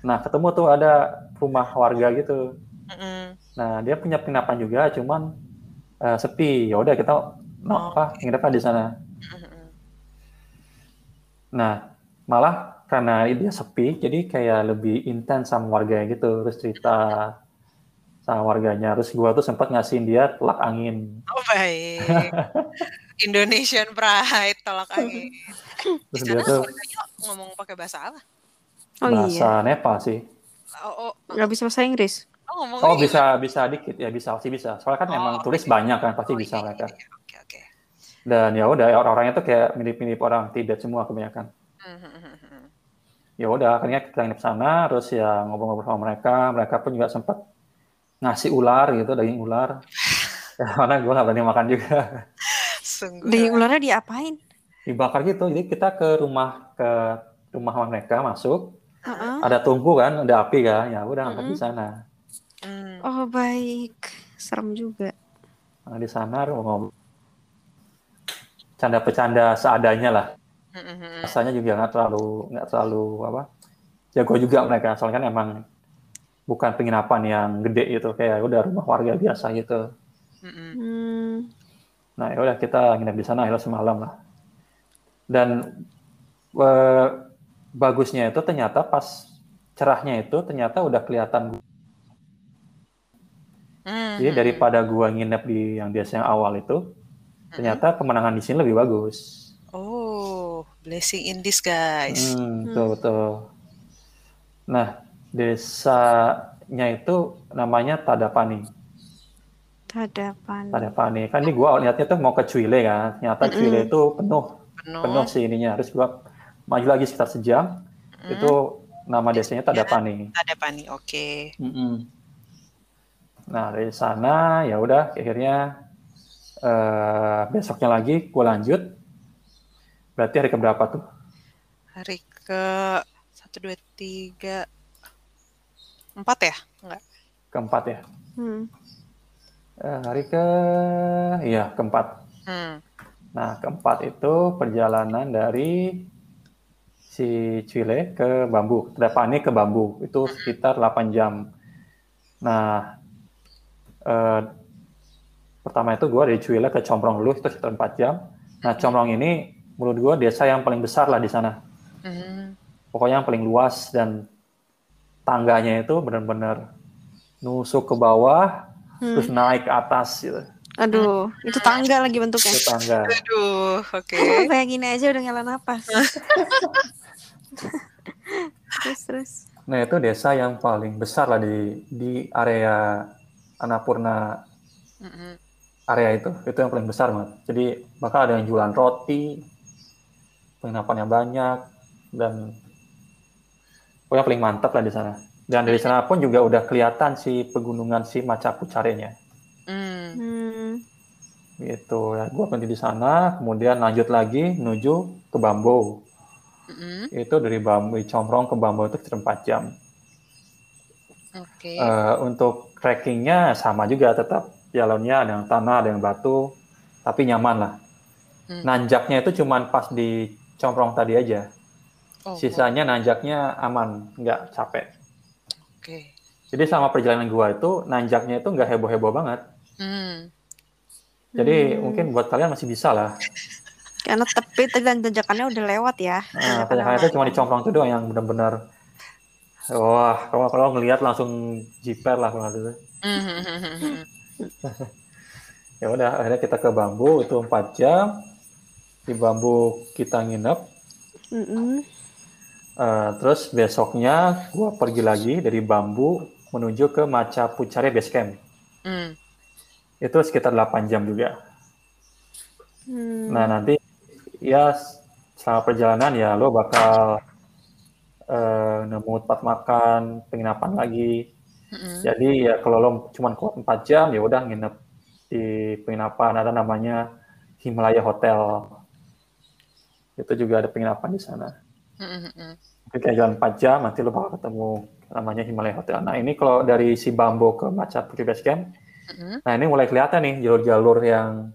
Nah ketemu tuh ada rumah warga gitu. Nah dia punya penginapan juga, cuman eh, sepi. Ya udah kita no, Oh, apa nginep di sana. Nah malah karena dia sepi, jadi kayak lebih intens sama warganya gitu. Terus cerita sama warganya. Terus gua tuh sempat ngasihin dia telak angin. Oh baik. Indonesian Pride tolak angin. Di Terus dia sana tuh warganya ngomong pakai bahasa apa? Oh bahasa iya. Nepal sih. Oh, oh, Nggak bisa bahasa Inggris. oh Oh bisa bisa dikit ya bisa sih bisa. Soalnya kan Oh, emang oke. turis banyak kan pasti Oh, bisa iya, mereka. iya, iya. Oke, oke. Dan ya udah orang-orangnya tuh kayak mirip-mirip orang Tibet semua kebanyakan. Mhm. Ya udah akhirnya kita nginep sana terus ya ngobrol-ngobrol sama mereka. Mereka pun juga sempat ngasih ular gitu daging ular. Ya, karena gue nggak berani makan juga. Sungguh. Daging ularnya diapain? Dibakar gitu. Jadi kita ke rumah ke rumah mereka masuk. Heeh. Ada tungku kan, ada api kan. Ya udah angkat di Mm-mm. sana. Hmm. Oh baik. Serem juga. Nah, di sana ngobrol. Canda bercanda seadanya lah. Mhm. rasanya juga nggak terlalu nggak terlalu apa jago juga mereka soalnya kan emang bukan penginapan yang gede gitu kayak udah rumah warga biasa gitu. Hmm. nah ya udah kita nginep di sana akhirnya semalam lah dan eh, bagusnya itu ternyata pas cerahnya itu ternyata udah kelihatan Mhm. jadi daripada gua nginep di yang yang awal itu ternyata pemandangan di sini lebih bagus blessing in disguise. Hmm, betul betul. Nah, desanya itu namanya Tadapani. Tadapan. Tadapani. Kan ini gua lihatnya tuh mau ke Cuile kan. Ternyata Mm-mm. Cuile itu penuh, Penuh. penuh sih ininya. Terus gua maju lagi sekitar sejam. Mhm. Itu nama desanya Tadapani. ada pani. Oke. Mm-mm. Nah, dari sana ya udah akhirnya eh, besoknya lagi gua lanjut. Berarti hari keberapa tuh? Hari ke satu dua tiga empat ya? Enggak. Keempat ya. Hmm. Eh, hari ke iya keempat. Hmm. Nah, keempat itu perjalanan dari si Chile ke Bambu, Trapani ke Bambu, itu sekitar 8 jam. Nah, eh, pertama itu gue dari Chile ke Combrong dulu, itu sekitar 4 jam. Nah, Combrong ini menurut gue desa yang paling besar lah di sana. Mhm. Pokoknya yang paling luas dan tangganya itu benar-benar nusuk ke bawah, Hmm. terus naik ke atas gitu. Aduh, itu tangga lagi bentuknya. Itu tangga. Aduh, oke. Kayak gini aja udah ngela napas. terus terus. Nah, itu desa yang paling besar lah di di area Annapurna Mhm. area itu. Itu yang paling besar banget. Jadi bakal ada yang jualan roti, penginapan yang banyak, dan pokoknya paling mantap lah di sana. Dan dari sana pun juga udah kelihatan si pegunungan si Macapucarenya. Hmm. Hmm. Gitu ya. Gua berhenti di sana, kemudian lanjut lagi menuju ke Bambo. Mhm. Itu dari Bambu, Comrong ke Bambo itu sekitar 4 jam. Oke. Eh, untuk trekkingnya sama juga tetap jalurnya ada yang tanah, ada yang batu, tapi nyaman lah. Hmm. Nanjaknya itu cuman pas di comprong tadi aja. Oh, Sisanya nanjaknya aman, nggak capek. Oke. Jadi selama perjalanan gua itu nanjaknya itu nggak heboh-heboh banget. Hmm. Jadi Hmm. mungkin buat kalian masih bisa lah. Karena tepi dan tanjakannya udah lewat ya. Nah, Tanjakan tanjakan itu cuma di comprong itu doang yang benar-benar wah kalau kalau ngelihat langsung jiper lah kalau itu. Hmm. Ya udah akhirnya kita ke bambu itu 4 jam. Di bambu kita nginep. Mm-mm. Eh, terus besoknya gua pergi lagi dari bambu menuju ke Macha Pucare Base Camp. Hmm. Itu sekitar 8 jam juga. Hmm. Nah, nanti ya selama perjalanan ya lo bakal eh, nemu tempat makan, penginapan lagi. Hmm. Jadi ya kalau lo cuma kuat 4 jam ya udah nginep di penginapan ada namanya Himalaya Hotel. Itu juga ada penginapan di sana. Hmm. Hmm. Mungkin kayak jalan 4 jam nanti lo bakal ketemu namanya Himalaya Hotel. Nah, ini kalau dari si Bambo ke Putri Base Camp, Hmm. nah ini mulai kelihatan nih jalur-jalur yang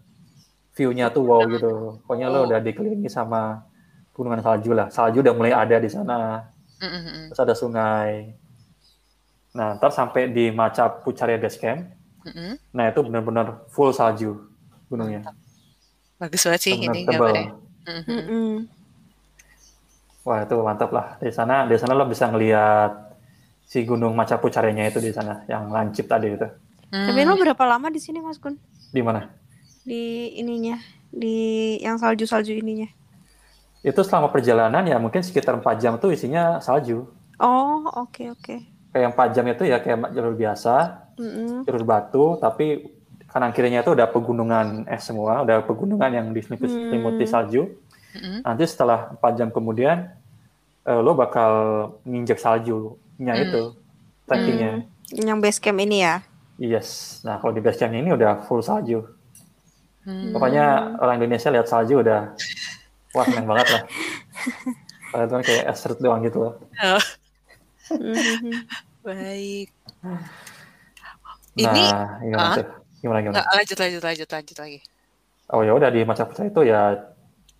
view-nya tuh wow gitu. Pokoknya lo Oh. udah dikelilingi sama gunungan salju lah. Salju udah mulai ada di sana. Hmm. Hmm. Terus ada sungai. Nah, ntar sampai di Macha Pucare Base Camp, Hmm. nah itu benar-benar full salju gunungnya. Bagus banget sih Benar ini tebal. gambarnya. Hmm. Mm-mm. Wah, itu mantap lah. Di sana, di sana lo bisa ngelihat si gunung Macha Pucare-nya itu di sana, yang lancip tadi itu. Tapi Hmm. lo berapa lama di sini Mas Gun? Di mana? Di ininya, di yang salju-salju ininya. Itu selama perjalanan ya mungkin sekitar 4 jam tuh isinya salju. Oh, oke oke. Kayak 4 jam itu ya kayak jalur biasa, Mm-mm. jalur batu, tapi kanan kirinya itu udah pegunungan es semua, udah pegunungan yang diselimuti Hmm. salju. Hmm. Nanti setelah 4 jam kemudian, eh, lo bakal nginjek saljunya Hmm. itu, trekkingnya. Yang base camp ini ya. Yes. Nah, kalau di base camp ini udah full salju. Hmm. Pokoknya orang Indonesia lihat salju udah, wah seneng banget lah. Padahal itu kan kayak es serut doang gitu loh. Oh, Mhm. baik. Nah, Ini gimana ah? Gimana gimana? Nggak, lanjut lanjut lanjut lanjut lagi. Oh ya udah di Macha Putra itu ya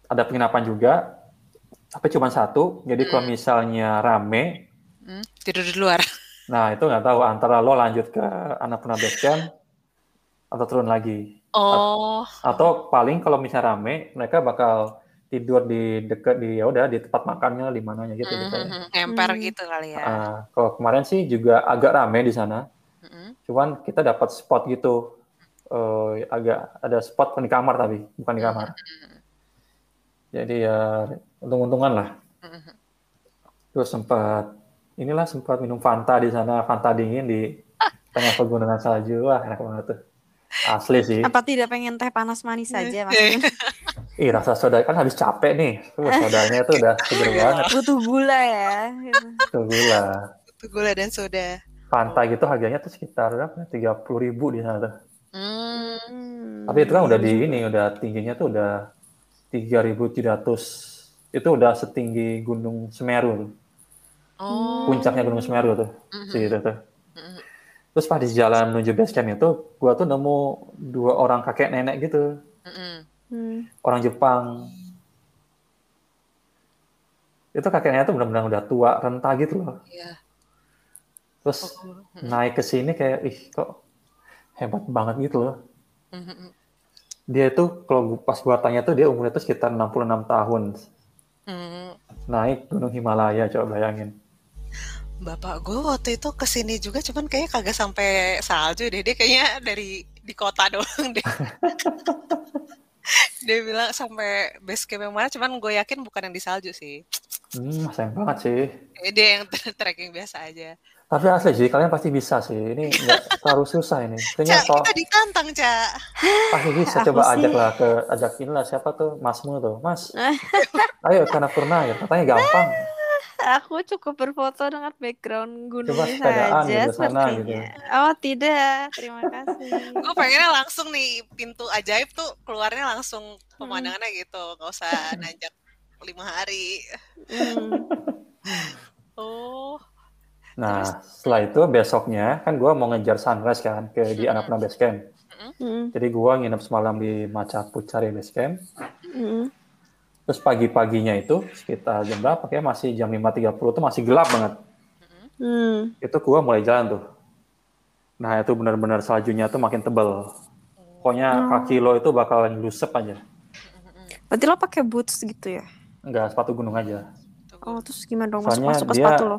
ada penginapan juga, tapi cuma satu. Jadi kalau misalnya rame, Hmm. Tidur di luar. nah itu nggak tahu antara lo lanjut ke Annapurna Base Camp atau turun lagi. Oh. Atau paling kalau misalnya rame, mereka bakal tidur di dekat di ya udah di tempat makannya di mananya gitu Hmm, misalnya. hmm, hmm. Ngemper Hmm. gitu kali ya. Ah, kalau kemarin sih juga agak rame di sana, Hmm. cuman kita dapat spot gitu. Eh, agak ada spot di kamar tapi bukan di kamar. Jadi ya untung-untungan lah. Terus sempat inilah sempat minum Fanta di sana, Fanta dingin di tengah pegunungan salju. Wah, enak banget tuh. Asli sih. Apa tidak pengen teh panas manis saja Mas Eh. Gun? Ih, rasa soda kan habis capek nih. Tuh, sodanya tuh udah seger banget. Butuh gula ya. gitu. Tuh gula. Itu gula dan soda. Fanta gitu harganya tuh sekitar berapa? Tiga puluh ribu di sana tuh. Hmm. Tapi itu kan udah di ini, udah tingginya tuh udah 3.700. Itu udah setinggi Gunung Semeru. Oh. Puncaknya Gunung Semeru tuh. Mhm. Segitu tuh. Mhm. Terus pas di jalan menuju base camp itu, gua tuh nemu dua orang kakek nenek gitu, Mhm. Hmm. orang Jepang. Itu kakek nenek tuh benar-benar udah tua, renta gitu loh. Iya. Terus Oh. naik ke sini kayak, ih kok hebat banget gitu loh. Dia itu kalau gua- pas gua tanya tuh dia umurnya tuh sekitar 66 tahun. Naik Gunung Himalaya, coba bayangin. Bapak gue waktu itu ke sini juga cuman kayaknya kagak sampai salju deh dia kayaknya dari di kota doang deh dia bilang sampai base camp yang mana cuman gue yakin bukan yang di salju sih Hmm, sayang banget sih. Dia yang trekking biasa aja Tapi asli sih, kalian pasti bisa sih. Ini nggak terlalu susah ini. Kayaknya Cak, kalau kita ditantang Cak pasti bisa. Aku Coba sih- ajak lah ke ajakin lah siapa tuh Masmu tuh. Mas, ayo ke Annapurna ya. Katanya gampang. Aku cukup berfoto dengan background gunungnya Coba saja gitu sana, sepertinya. Oh tidak, terima kasih. gue pengennya langsung nih pintu ajaib tuh keluarnya langsung pemandangannya gitu nggak usah nanjak lima hari Hmm. oh Nah, setelah itu besoknya kan gue mau ngejar sunrise kan ke di Mm-mm. Annapurna Base Camp. Mm, Jadi gue nginep semalam di Maca Pucari Base Camp. mm, Terus pagi-paginya itu sekitar jam berapa? Kayak masih jam 5.30 itu masih gelap banget. mm. Itu gue mulai jalan tuh. Nah itu benar-benar saljunya tuh makin tebel. Pokoknya Oh. kaki lo itu bakalan lusep aja. Berarti lo pakai boots gitu ya? Enggak, sepatu gunung aja. Oh, terus gimana dong masuk Soalnya masuk ke dia- sepatu lo?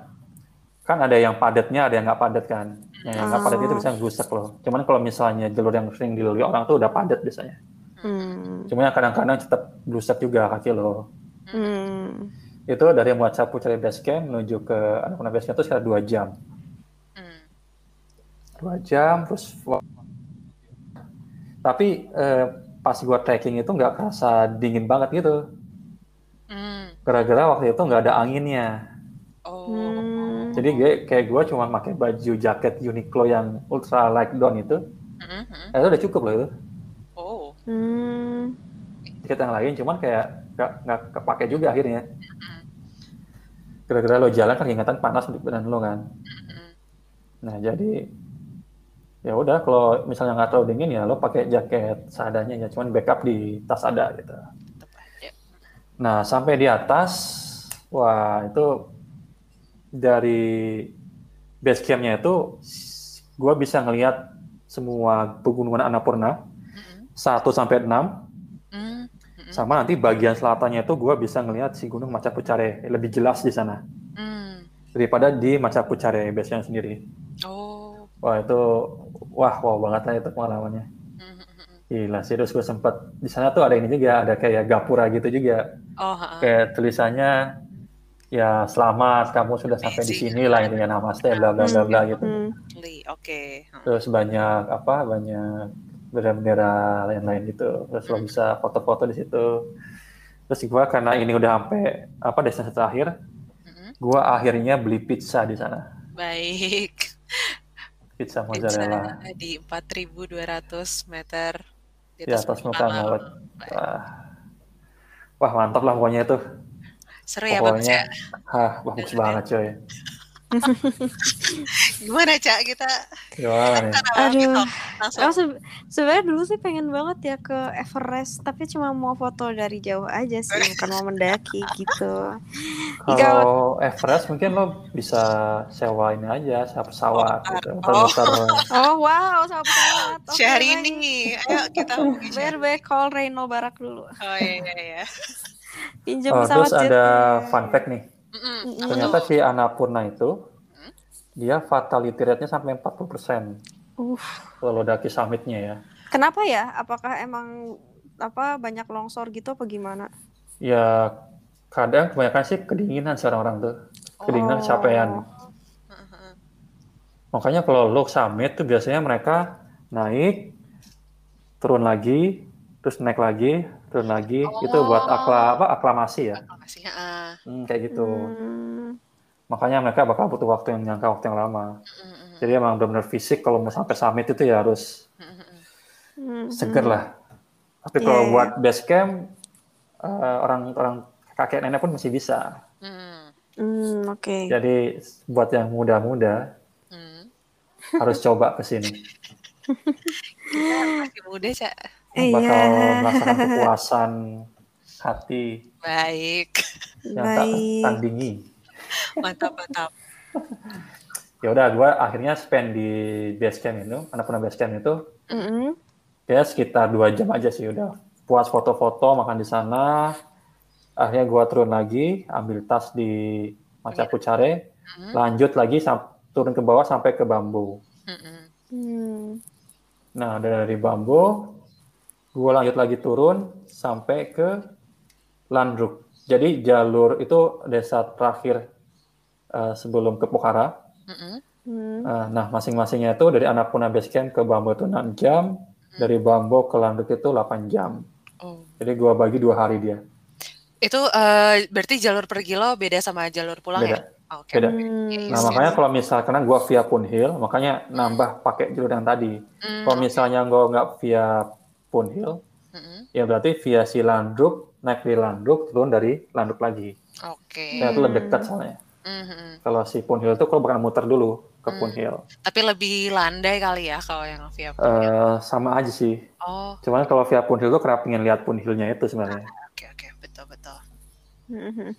Kan ada yang padatnya, ada yang nggak padat kan. Yang nggak padat itu Oh. bisa ngelusek loh. Cuman kalau misalnya jalur yang sering dilalui orang tuh udah padat biasanya. Hmm. Cuma kadang-kadang tetap blusak juga kaki lo. Hmm. Itu dari Muaca Pucari Base Camp menuju ke Annapurna Base Camp itu sekitar 2 jam. Hmm. 2 jam, terus... Tapi eh, pas gua trekking itu nggak kerasa dingin banget gitu. Hmm. Gara-gara waktu itu nggak ada anginnya. Oh. Hmm. Jadi gue, kayak gua cuma pakai baju jaket Uniqlo yang ultra light down itu. Hmm, hmm. Eh, itu udah cukup loh itu. Oh. Hmm. Jaket yang lain cuman kayak nggak nggak kepake juga akhirnya. Gara-gara lo jalan kan ingatan panas di badan lo kan. Hmm. Nah jadi ya udah kalau misalnya nggak terlalu dingin ya lo pakai jaket seadanya ya cuman backup di tas ada gitu. Nah sampai di atas wah itu dari base campnya itu gue bisa ngelihat semua pegunungan Annapurna Hmm. 1 sampai 6 Hmm. Hmm. sama nanti bagian selatannya itu gue bisa ngelihat si gunung Maca Pucare lebih jelas di sana Hmm. daripada di Maca Pucare base nya sendiri. Oh. Wah itu wah wow banget lah itu pengalamannya. Hmm, hmm. Gila sih, terus gue sempet di sana tuh ada ini juga, ada kayak gapura gitu juga, Oh. ha. kayak tulisannya ya selamat kamu sudah sampai di sini lah intinya namaste bla bla bla bla gitu. Hmm. Oke. Hmm. Terus banyak apa banyak bendera-bendera lain-lain gitu. Terus lo bisa foto-foto di situ. Terus gue karena ini udah sampai apa destinasi terakhir, Hmm. gue akhirnya beli pizza di sana, Baik. pizza Pizza mozzarella di 4.200 meter di atas muka alam. laut. Wah, wah mantap lah pokoknya itu. Seru ya bagus Pokoknya, ya. hah, bagus banget coy. Gimana Cak kita Gimana nih? Aduh. langsung Aku se- sebenarnya dulu sih pengen banget ya ke Everest, tapi cuma mau foto dari jauh aja sih, bukan mau mendaki gitu. Kalau Everest mungkin lo bisa sewa ini aja, sewa pesawat Oh, gitu. oh. Oh wow, sama pesawat. Oke, Syahrini. Ayo kita baik call Reno Barak dulu. Oh iya iya iya. Pinjam Oh, pesawat terus ada jetnya. fun fact nih. Mm-mm. Ternyata si Annapurna itu dia fatality rate-nya sampai 40% Uh, kalau daki summitnya ya. kenapa ya? Apakah emang apa banyak longsor gitu apa gimana? Ya kadang kebanyakan sih kedinginan sih orang-orang tuh. Kedinginan Oh. kecapean. Heeh. Makanya kalau lo summit tuh biasanya mereka naik, turun lagi, terus naik lagi, turun lagi. Itu buat akla apa aklamasi ya. Makasih. Heeh. Hmm, kayak gitu. Hmm, Makanya mereka bakal butuh waktu yang nyangka waktu yang lama. Mm-mm. Jadi emang benar-benar fisik kalau mau sampai summit itu ya harus Mm-mm. hmm, seger hmm. lah. Tapi kalau Iya, iya. buat base camp eh, orang-orang kakek nenek pun masih bisa. Mm. Hmm, oke. Jadi buat yang muda-muda Mm. harus coba ke sini. Kita masih muda Cak. Bakal Iya. merasakan kepuasan hati Baik. yang tak Baik. tandingi. Mantap mantap. Ya udah, gue akhirnya spend di base camp itu, Annapurna base camp itu Mm-mm. ya sekitar dua jam aja sih udah puas foto-foto makan di sana akhirnya gua turun lagi ambil tas di Maca Pucare Mm. lanjut lagi sam- turun ke bawah sampai ke bambu Mm-mm. Hmm. nah dari bambu gua lanjut lagi turun sampai ke Landruk jadi jalur itu desa terakhir eh, sebelum ke Pokhara Mm-mm. Hmm. Eh, nah masing-masingnya itu dari Annapurna Base Camp ke bambu itu 6 jam dari bambu ke Landruk itu 8 jam Oh. jadi gua bagi dua hari dia Itu eh, berarti jalur pergi lo beda sama jalur pulang Beda. ya? Oh, Oke. Beda. Hmm. Yes, Nah, yes. makanya kalau misalkan gua via Punhill, makanya nambah pakai jalur yang tadi. Mm, Kalau misalnya gua nggak via Punhill, mm-mm. ya berarti via si Landruk, naik di Landruk, turun dari Landruk lagi. Oke. Nah, itu lebih dekat soalnya. Mhm. Kalau si Punhill itu kalau bakal muter dulu ke Hmm. Punhill. Tapi lebih landai kali ya kalau yang via Eh, sama aja sih. Oh, Cuman kalau via Punhill tuh kerap pengen lihat Punhillnya itu sebenarnya. oke oke, betul betul.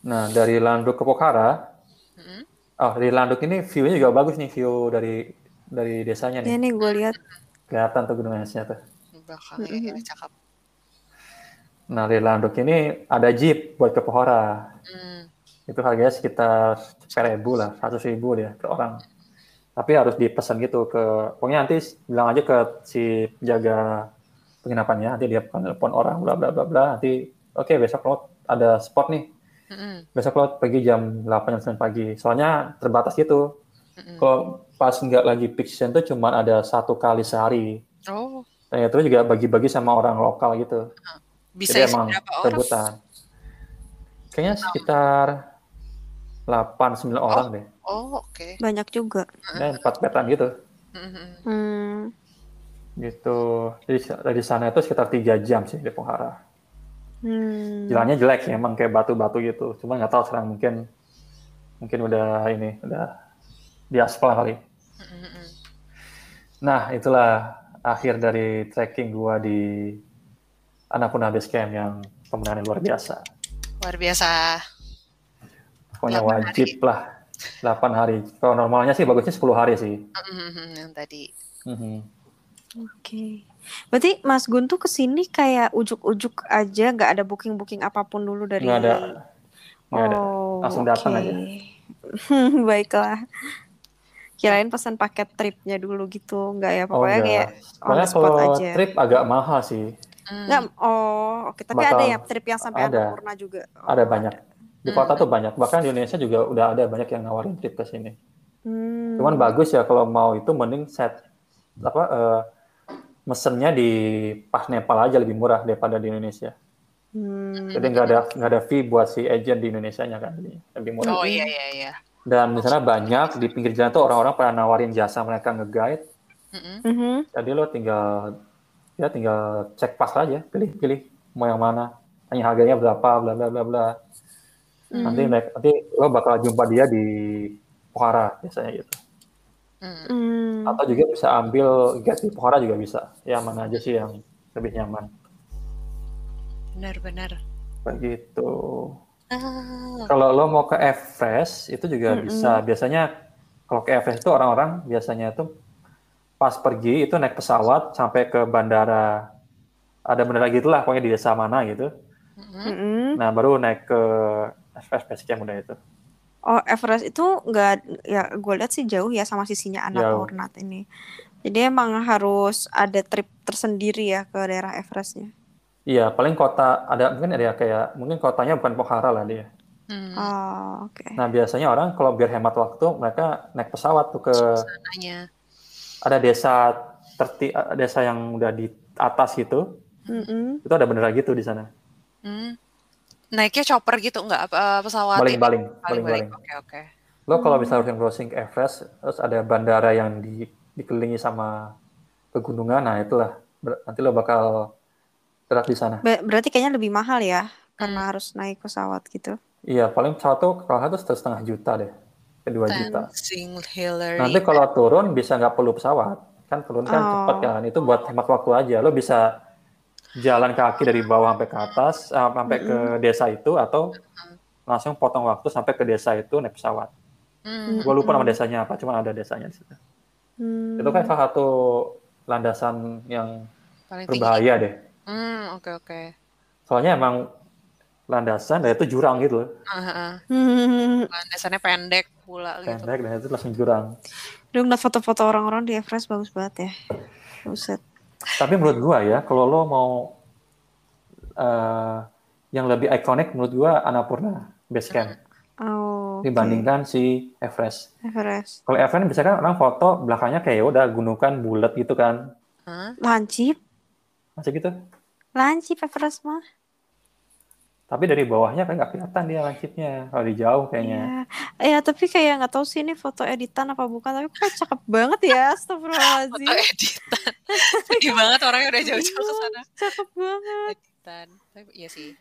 Nah, dari Landuk ke Pokhara, Mhm. oh dari Landuk ini view-nya juga bagus nih, view dari dari desanya Ya nih. nih gue lihat. Kelihatan tuh gunung esnya tuh. Belakangnya ya, cakep. Nah, dari Landuk ini ada jeep buat ke Pokhara. Hmm. Itu harganya sekitar seribu lah, seratus ribu dia per orang. Tapi harus dipesan gitu ke, pokoknya nanti bilang aja ke si penjaga penginapannya, nanti dia akan telepon orang, bla bla bla bla, nanti oke besok lo ada spot nih, Mhm. besok lo pergi jam 8 jam 9 pagi. Soalnya terbatas gitu. Mhm. Kalau pas nggak lagi peak season tuh cuma ada satu kali sehari. Oh, Dan itu juga bagi-bagi sama orang lokal gitu. bisa Jadi isi emang rebutan. Kayaknya sekitar 8-9 orang deh. Oh, oke. Banyak juga. Dan empat petan gitu. Mhm. Hmm. Gitu. Jadi dari sana itu sekitar 3 jam sih di Pokhara. Hmm. Jalannya jelek sih, emang kayak batu-batu gitu. Cuma nggak tahu sekarang mungkin mungkin udah ini, udah diaspal kali. Mhm. Nah, itulah akhir dari trekking gua di Annapurna Base Camp yang pemandangan luar biasa. Luar biasa. Pokoknya 8 wajib lah 8 hari. Kalau normalnya sih bagusnya 10 hari sih. Mhm, Yang tadi. Mhm. Oke. Berarti Mas Gun tuh ke sini kayak ujuk-ujuk aja, nggak ada booking-booking apa pun dulu dari. Nggak ada. Nggak ada. Oh, Langsung datang oke. aja. Baiklah. Kirain pesan paket tripnya dulu gitu, nggak ya? Oh, Pokoknya enggak. kayak on the spot kalau aja. trip agak mahal sih. Hmm. Nggak, oh, oke. Tapi Bakal- ada ya trip yang sampai ada. Annapurna juga. Oh, Ada banyak. Di kota Hmm. tuh banyak. Bahkan di Indonesia juga udah ada banyak yang nawarin trip ke sini. Hmm. Cuman bagus ya kalau mau itu mending set apa eh, mesennya di pas Nepal aja lebih murah daripada di Indonesia. Hmm. Jadi nggak ada nggak ada fee buat si agent di Indonesia nya kan lebih murah. Oh iya iya iya. Dan di sana banyak di pinggir jalan tuh orang-orang pada nawarin jasa mereka nge-guide. Mhm. Mhm. Jadi lo tinggal ya tinggal cek pas aja, pilih-pilih mau yang mana, tanya harganya berapa, bla bla bla bla. Nanti Hmm. naik, nanti lo bakal jumpa dia di Pokhara biasanya gitu. Hmm. Atau juga bisa ambil guide di Pokhara juga bisa. Ya mana aja sih yang lebih nyaman. Benar-benar. Begitu. Ah. Kalau lo mau ke Everest itu juga Mm-mm. bisa. Biasanya kalau ke Everest itu orang-orang biasanya itu pas pergi itu naik pesawat sampai ke bandara ada bandara gitulah pokoknya di desa mana gitu. Mhm. Mm-mm. Nah baru naik ke Everest Base Camp udah itu. Oh, Everest itu nggak ya gue lihat sih jauh ya sama sisinya Annapurna ini. Jadi emang harus ada trip tersendiri ya ke daerah Everestnya. Iya paling kota ada mungkin ada kayak mungkin kotanya bukan Pokhara lah dia. Hmm. Oh, oke. Nah biasanya orang kalau biar hemat waktu mereka naik pesawat tuh ke Sananya. ada desa terti desa yang udah di atas gitu. Mm-mm. Itu ada bandara gitu di sana. Hmm. Naiknya chopper gitu nggak apa pesawat ini? Baling-baling, Baling-baling. Oke oke. Lo kalau Hmm. misalnya browsing ke Everest, terus ada bandara yang di, dikelilingi sama pegunungan, nah itulah Ber- nanti lo bakal gerak di sana. Ba- berarti kayaknya lebih mahal ya karena Hmm. harus naik pesawat gitu. Iya, paling pesawat tuh kalau satu setengah juta deh, ke dua juta. Hillary. Nanti kalau turun bisa nggak perlu pesawat, kan turun kan Oh. cepat kan, itu buat hemat waktu aja. Lo bisa jalan kaki dari bawah sampai ke atas, ah, sampai ke desa itu, atau langsung potong waktu sampai ke desa itu naik pesawat. Hmm. Gue lupa nama desanya apa, cuma ada desanya di situ. Hmm. Itu kan salah satu landasan yang Paling tinggi. berbahaya deh. Hmm, oke oke. Soalnya emang landasan dan itu jurang gitu, loh. Ah. Hmm. Landasannya pendek pula gitu. pendek dan itu langsung jurang. Duh, ngeliat foto-foto orang-orang di Everest bagus banget ya. Buset. Tapi menurut gua ya, kalau lo mau eh, yang lebih ikonik menurut gua Annapurna Base Camp Oh, dibandingkan si Everest. Everest. Kalau Everest biasanya kan orang foto belakangnya kayak ya udah gunungan bulat gitu kan, Hah? Lancip. Masih gitu. Lancip Everest mah. Tapi dari bawahnya kan nggak kelihatan dia lancipnya, kalau di jauh kayaknya. Ya, ya tapi kayak nggak tahu sih ini foto editan apa bukan. Tapi kok cakep banget ya, Foto Astagfirullahaladzim. editan. Sedih banget orangnya udah jauh-jauh ke sana. Cakep banget. Editan. Tapi iya sih.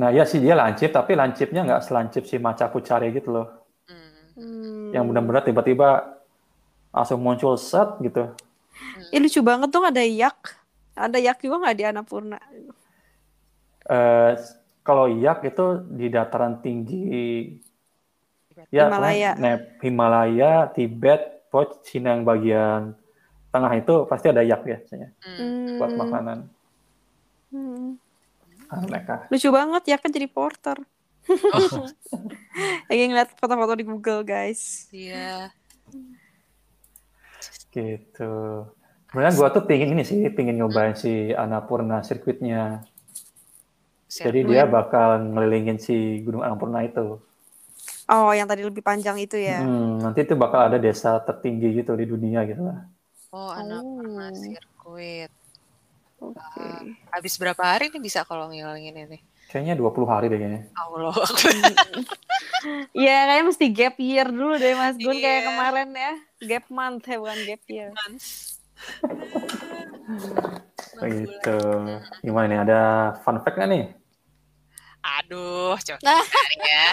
Nah ya sih dia lancip, tapi lancipnya nggak selancip si maca pucari gitu loh. Hmm. Hmm. Yang benar-benar tiba-tiba langsung muncul set gitu. Ya lucu banget tuh ada yak. Ada yak juga nggak di Annapurna? Eh kalau Yak itu di dataran tinggi ya Himalaya. Nep- Himalaya, Tibet, pokoknya Cina yang bagian tengah itu pasti ada Yak biasanya Hmm. buat makanan. Hmm. Ah, mereka. Lucu banget ya kan jadi porter. Oh, Lagi ngeliat foto-foto di Google guys. iya. Gitu. Sebenarnya gua tuh pingin ini sih, pingin nyobain si Annapurna sirkuitnya. Siap. Jadi dia bakal ngelilingin si Gunung Annapurna itu. Oh yang tadi lebih panjang itu ya. Hmm, nanti itu bakal ada desa tertinggi gitu di dunia gitu lah. Oh, anak pernah Oh. sirkuit. Oke. Habis berapa hari nih bisa kalau ngilangin ini? Kayaknya 20 hari deh kayaknya. Allah. Iya kayaknya mesti gap year dulu deh Mas Gun kayak Iya. kemarin ya. Gap month ya bukan gap year. Begitu. Gimana nih? Ada fun fact nggak nih? Aduh, coba cari ya.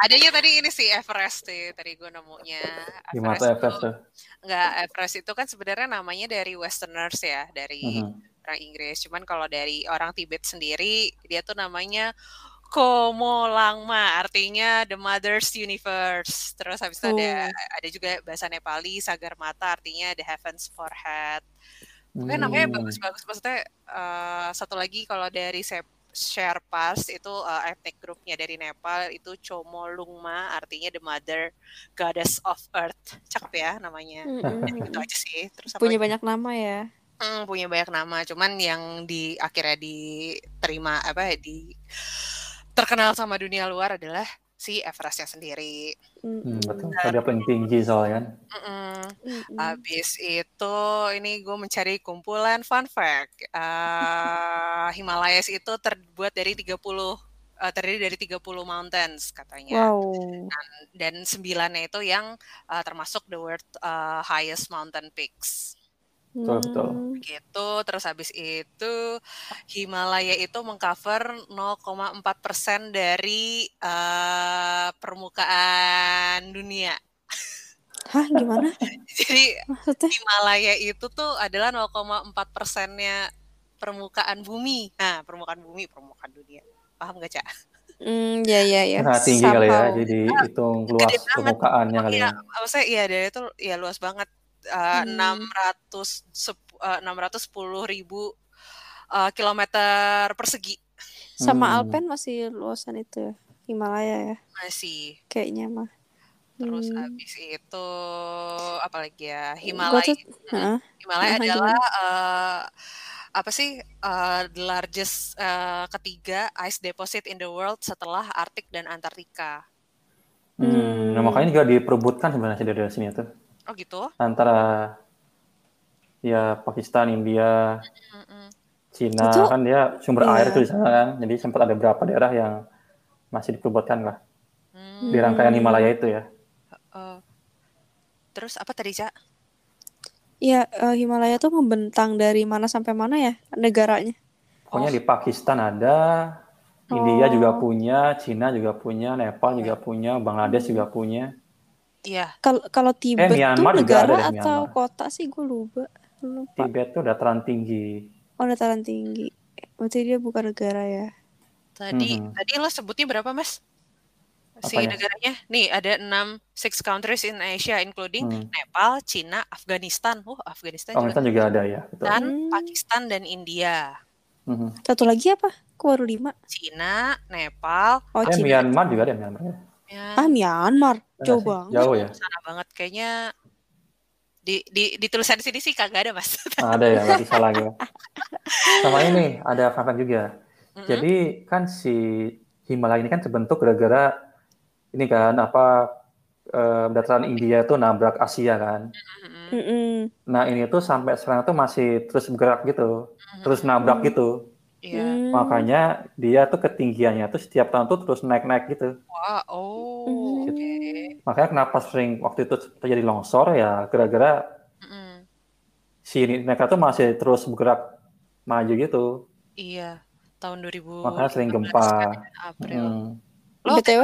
Adanya tadi ini sih Everest sih, tadi gue nemunya. Gimana tuh Everest tuh? Enggak, Everest itu kan sebenarnya namanya dari Westerners ya, dari Mhm. orang Inggris. Cuman kalau dari orang Tibet sendiri, dia tuh namanya Komo Langma, artinya the Mother's Universe. Terus habis itu ada ada juga bahasa Nepali Sagarmata, artinya the Heavens Forehead. Pokoknya namanya Hmm. bagus-bagus. Maksudnya eh, satu lagi kalau dari Sherpas itu eh, ethnic groupnya dari Nepal itu Chomo Lungma, artinya the Mother Goddess of Earth. Cakep ya namanya. Mm-mm. Itu aja sih. Terus apa Punya lagi? banyak nama ya. Hmm, punya banyak nama, cuman yang di akhirnya diterima apa ya, di terkenal sama dunia luar adalah si Everestnya sendiri. Hmm, betul. Dia paling tinggi soalnya kan. Mm-mm. Mm-mm. Habis itu ini gue mencari kumpulan fun fact. Eh, Himalayas itu terbuat dari 30 eh, terdiri dari 30 mountains katanya. Wow. Dan sembilannya itu yang eh, termasuk the world eh, highest mountain peaks. Betul, betul. Hmm. gitu terus habis itu Himalaya itu mengcover 0,4% dari eh, permukaan dunia. Hah gimana? Jadi Maksudnya? Himalaya itu tuh adalah 0,4 persennya permukaan bumi. Nah, permukaan bumi, permukaan dunia. Paham gak, Cak? Hmm, ya ya ya. Nah, tinggi kali ya. Somehow. Jadi hitung luas permukaannya kali Iya, ya. maksudnya iya dari itu ya luas banget. Eh, Hmm. 600 sep- eh, 610 ribu eh, kilometer persegi Sama Hmm. Alpen masih luasan itu ya. Himalaya ya. masih. Kayaknya mah. Terus Hmm. habis itu apalagi ya Himalaya. tuh, Heeh. Himalaya Aha, adalah eh, apa sih the largest eh, ketiga ice deposit in the world setelah Arktik dan Antartika. Hmm, nah, Hmm. makanya juga diperebutkan sebenarnya dari sini tuh. Oh gitu? Antara ya Pakistan, India, Mm-mm. Cina Itu- kan dia sumber air iya. tuh di sana kan. Jadi sempat ada beberapa daerah yang masih diperebutkan lah Hmm, di rangkaian. Himalaya itu ya. eh, terus apa tadi Cak? Iya, eh, Himalaya tuh membentang dari mana sampai mana ya negaranya? Pokoknya Oh. di Pakistan ada, India juga Oh. punya, Cina juga punya, Nepal juga punya, Bangladesh juga punya. Iya. Kalau kalau Tibet tuh Myanmar juga negara ada atau Myanmar. kota sih gue lupa. Lupa. Tibet tuh dataran tinggi. Oh, dataran tinggi. Berarti dia bukan negara ya. Tadi Mhm. tadi lo sebutnya berapa Mas? Si Apanya? negaranya? Nih ada 6 six countries in Asia including Hmm. Nepal, Cina, Afghanistan. Oh, Afghanistan Oh, juga. Afghanistan juga ada ya, betul. Dan Hmm. Pakistan dan India. Mhm. Satu lagi apa? Baru lima? Cina, Nepal, Oh, Eh, Cina. Myanmar juga ada Myanmar. Ah, Myanmar. Ada Jauh sih, banget. Jauh ya. sana banget kayaknya di di di tulisan sini sih kagak ada mas. Ah, ada ya, berarti salah ya. Sama ini ada fun juga. Mm-mm. Jadi kan si Himalaya ini kan terbentuk gara-gara ini kan apa eh, dataran India itu nabrak Asia kan. Mm-mm. Nah ini tuh sampai sekarang tuh masih terus bergerak gitu, terus nabrak Hmm. gitu. Iya. Hmm. Makanya dia tuh ketinggiannya tuh setiap tahun tuh terus naik-naik gitu. Wah, oh, Hmm. oke. Makanya kenapa sering waktu itu terjadi longsor ya gara-gara Mm-mm. si mereka tuh masih terus bergerak maju gitu. Iya. tahun 2000 Makanya sering gempa. April. Hmm. Lo BTW,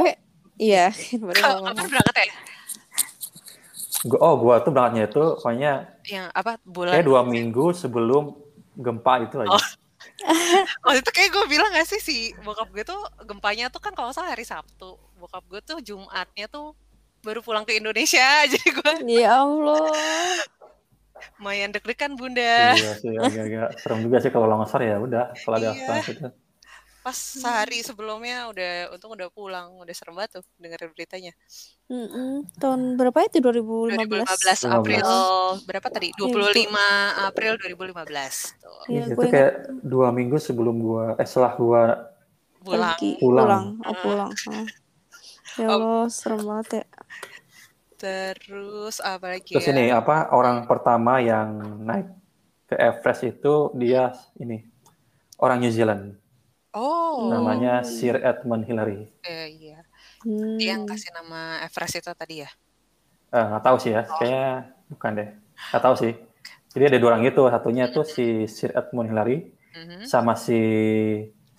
iya. baru ngomong. berangkat ya? Gua, oh, gua tuh berangkatnya itu pokoknya Yang apa bulan? kayak dua minggu sebelum gempa itu aja. Oh. Waktu itu kayak gue bilang gak sih si bokap gue tuh gempanya tuh kan kalau salah hari Sabtu. Bokap gue tuh Jumatnya tuh baru pulang ke Indonesia. Jadi gue Ya Allah. lumayan deg-degan bunda. Iya sih, agak-agak serem juga sih kalau longsor ya udah, kalau ada Iya. itu. Pas sehari sebelumnya udah untung udah pulang. Udah serem banget tuh dengerin beritanya. Mm-mm. Tahun berapa itu 2015? 2015 April berapa tadi? Iya, 25 April 2015 tuh. Iya, itu ingat kayak dua minggu sebelum gua, eh setelah gua Pulang. Pulang. pulang. Oh, pulang. Oh. Ya Oh. Allah, serem banget ya. Terus apa lagi Terus ya? ini apa orang pertama yang naik ke Everest itu dia ini orang New Zealand Oh, namanya Sir Edmund Hillary. eh, iya. Hmm. Dia yang kasih nama Everest itu tadi ya? Eh, nggak tahu sih ya, kayaknya bukan deh. Nggak tahu sih. Jadi ada dua orang itu, satunya tuh si Sir Edmund Hillary Mhm. sama si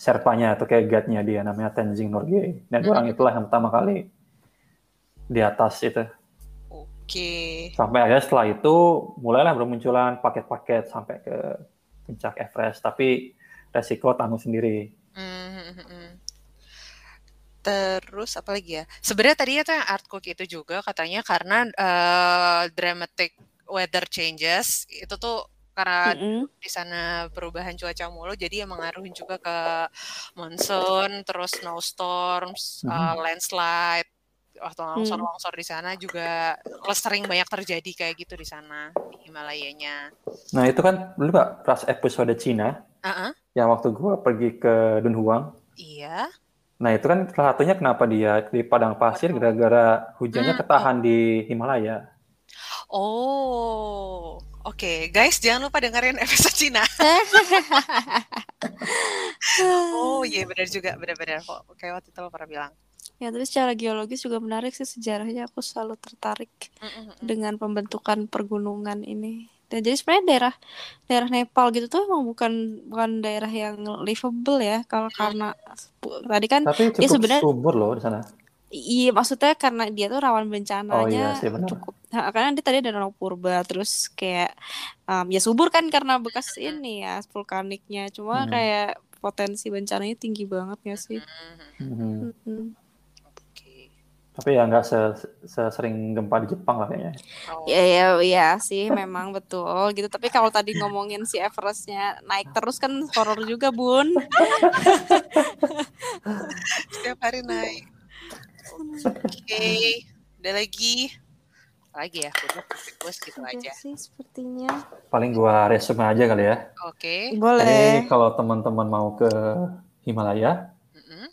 Sherpanya atau kayak guide-nya dia namanya Tenzing Norgay. Dan dua orang itulah yang pertama kali di atas itu. Oke. Sampai akhirnya setelah itu mulailah bermunculan paket-paket sampai ke puncak Everest. Tapi resiko tanggung sendiri. Mhm. Terus apa lagi ya? Sebenarnya tadi itu yang earthquake itu juga katanya karena eh, dramatic weather changes itu tuh karena Mm-mm. di sana perubahan cuaca mulu jadi emang ngaruhin juga ke monsoon terus snowstorms, Mhm. eh, landslide waktu longsor-longsor di sana juga sering banyak terjadi kayak gitu di sana di Himalayanya. Nah itu kan dulu Pak, pas episode Cina, Heeh. Yang waktu gua pergi ke Dunhuang, Iya. Nah itu kan salah satunya kenapa dia di padang pasir gara-gara hujannya Hmm. ketahan di Himalaya. Oh, oke, guys, jangan lupa dengerin episode Cina. oh, iya benar juga, benar-benar kok. Kayak waktu itu lo pernah bilang. Ya, tapi secara geologis juga menarik sih sejarahnya. Aku selalu tertarik Mm-mm-mm. dengan pembentukan pergunungan ini. Dan jadi sebenarnya daerah daerah Nepal gitu tuh emang bukan bukan daerah yang livable ya. Kalau karena tadi kan Tapi ya cukup sebenarnya subur loh di sana. iya maksudnya karena dia tuh rawan bencananya Oh iya sih, benar. cukup Nah, karena dia tadi ada danau purba terus kayak um, ya subur kan karena bekas ini ya vulkaniknya cuma Hmm. kayak potensi bencananya tinggi banget ya sih Mhm. Mhm. Tapi ya nggak se- sesering gempa di Jepang lah kayaknya. Oh, Ya, ya, ya sih memang betul gitu. Tapi kalau tadi ngomongin si Everestnya naik terus kan horor juga bun. setiap hari naik. Oke, ada lagi. Apa lagi ya? Udah, gue segitu Udah aja. sih sepertinya. Paling gua resume aja kali ya. Oke. Boleh. Jadi kalau teman-teman mau ke Himalaya,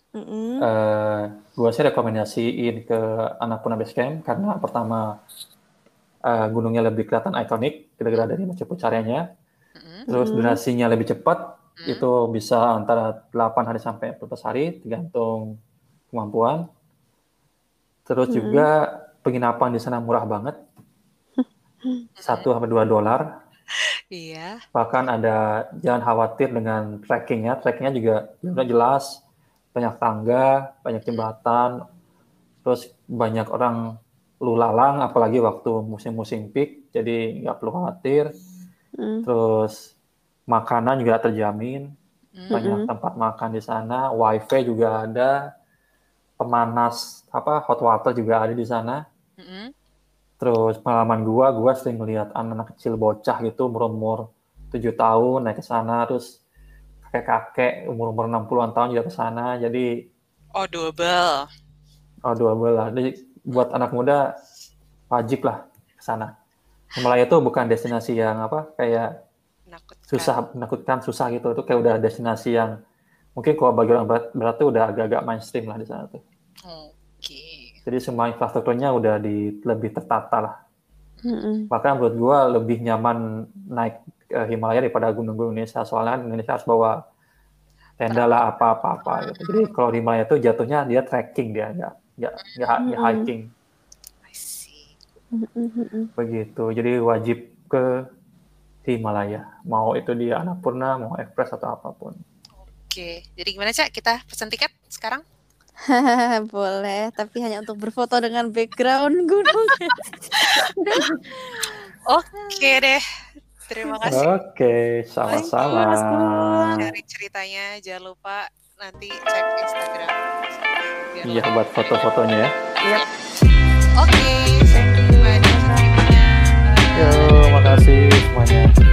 Mm-mm. Mm-mm. eh gua sih rekomendasiin ke Annapurna Base Camp karena pertama eh, gunungnya lebih kelihatan ikonik, kira-kira dari Machu Picchu area-nya. Mm-mm. Terus durasinya lebih cepat, Mm. itu bisa antara 8 hari sampai 14 hari, tergantung kemampuan. Terus Mhm. juga penginapan di sana murah banget, satu sampai dua dolar. Iya. Bahkan ada jangan khawatir dengan trekkingnya, trekkingnya juga jelas, banyak tangga, banyak jembatan, terus banyak orang lu lalang, apalagi waktu musim-musim peak, jadi nggak perlu khawatir. Mm. Terus makanan juga terjamin, Mm. banyak Mm-mm. tempat makan di sana, wifi juga ada, pemanas apa hot water juga ada di sana. Mm-mm. Terus pengalaman gua, gua sering melihat anak-anak kecil bocah gitu umur-umur 7 tahun naik ke sana, terus kakek-kakek umur-umur 60-an tahun juga ke sana. Jadi Oh, double. oh dua belah. Jadi buat anak muda wajib lah ke sana. Himalaya itu bukan destinasi yang apa kayak Menakutkan. susah menakutkan susah gitu itu kayak udah destinasi yang mungkin kalau bagi orang berat, berat tuh udah agak-agak mainstream lah di sana tuh Oke. jadi semua infrastrukturnya udah di lebih tertata lah Mm-mm. bahkan menurut gua lebih nyaman naik ke Himalaya daripada gunung-gunung Indonesia soalnya kan Indonesia harus bawa tenda lah apa-apa gitu jadi kalau di Himalaya tuh jatuhnya dia trekking dia nggak nggak nggak nggak Mm-mm. hiking I see. Begitu jadi wajib ke Himalaya mau itu di Annapurna mau Everest atau apa pun Oke. Oke, jadi gimana Cak? Kita pesan tiket sekarang? Boleh, tapi hanya untuk berfoto dengan background gunung. Oke deh. Terima kasih. Oke, sama-sama. Dari ceritanya jangan lupa nanti cek Instagram. Iya, buat foto-fotonya ya. Yep. Oke, jumpa di ceritanya. Yo, makasih semuanya.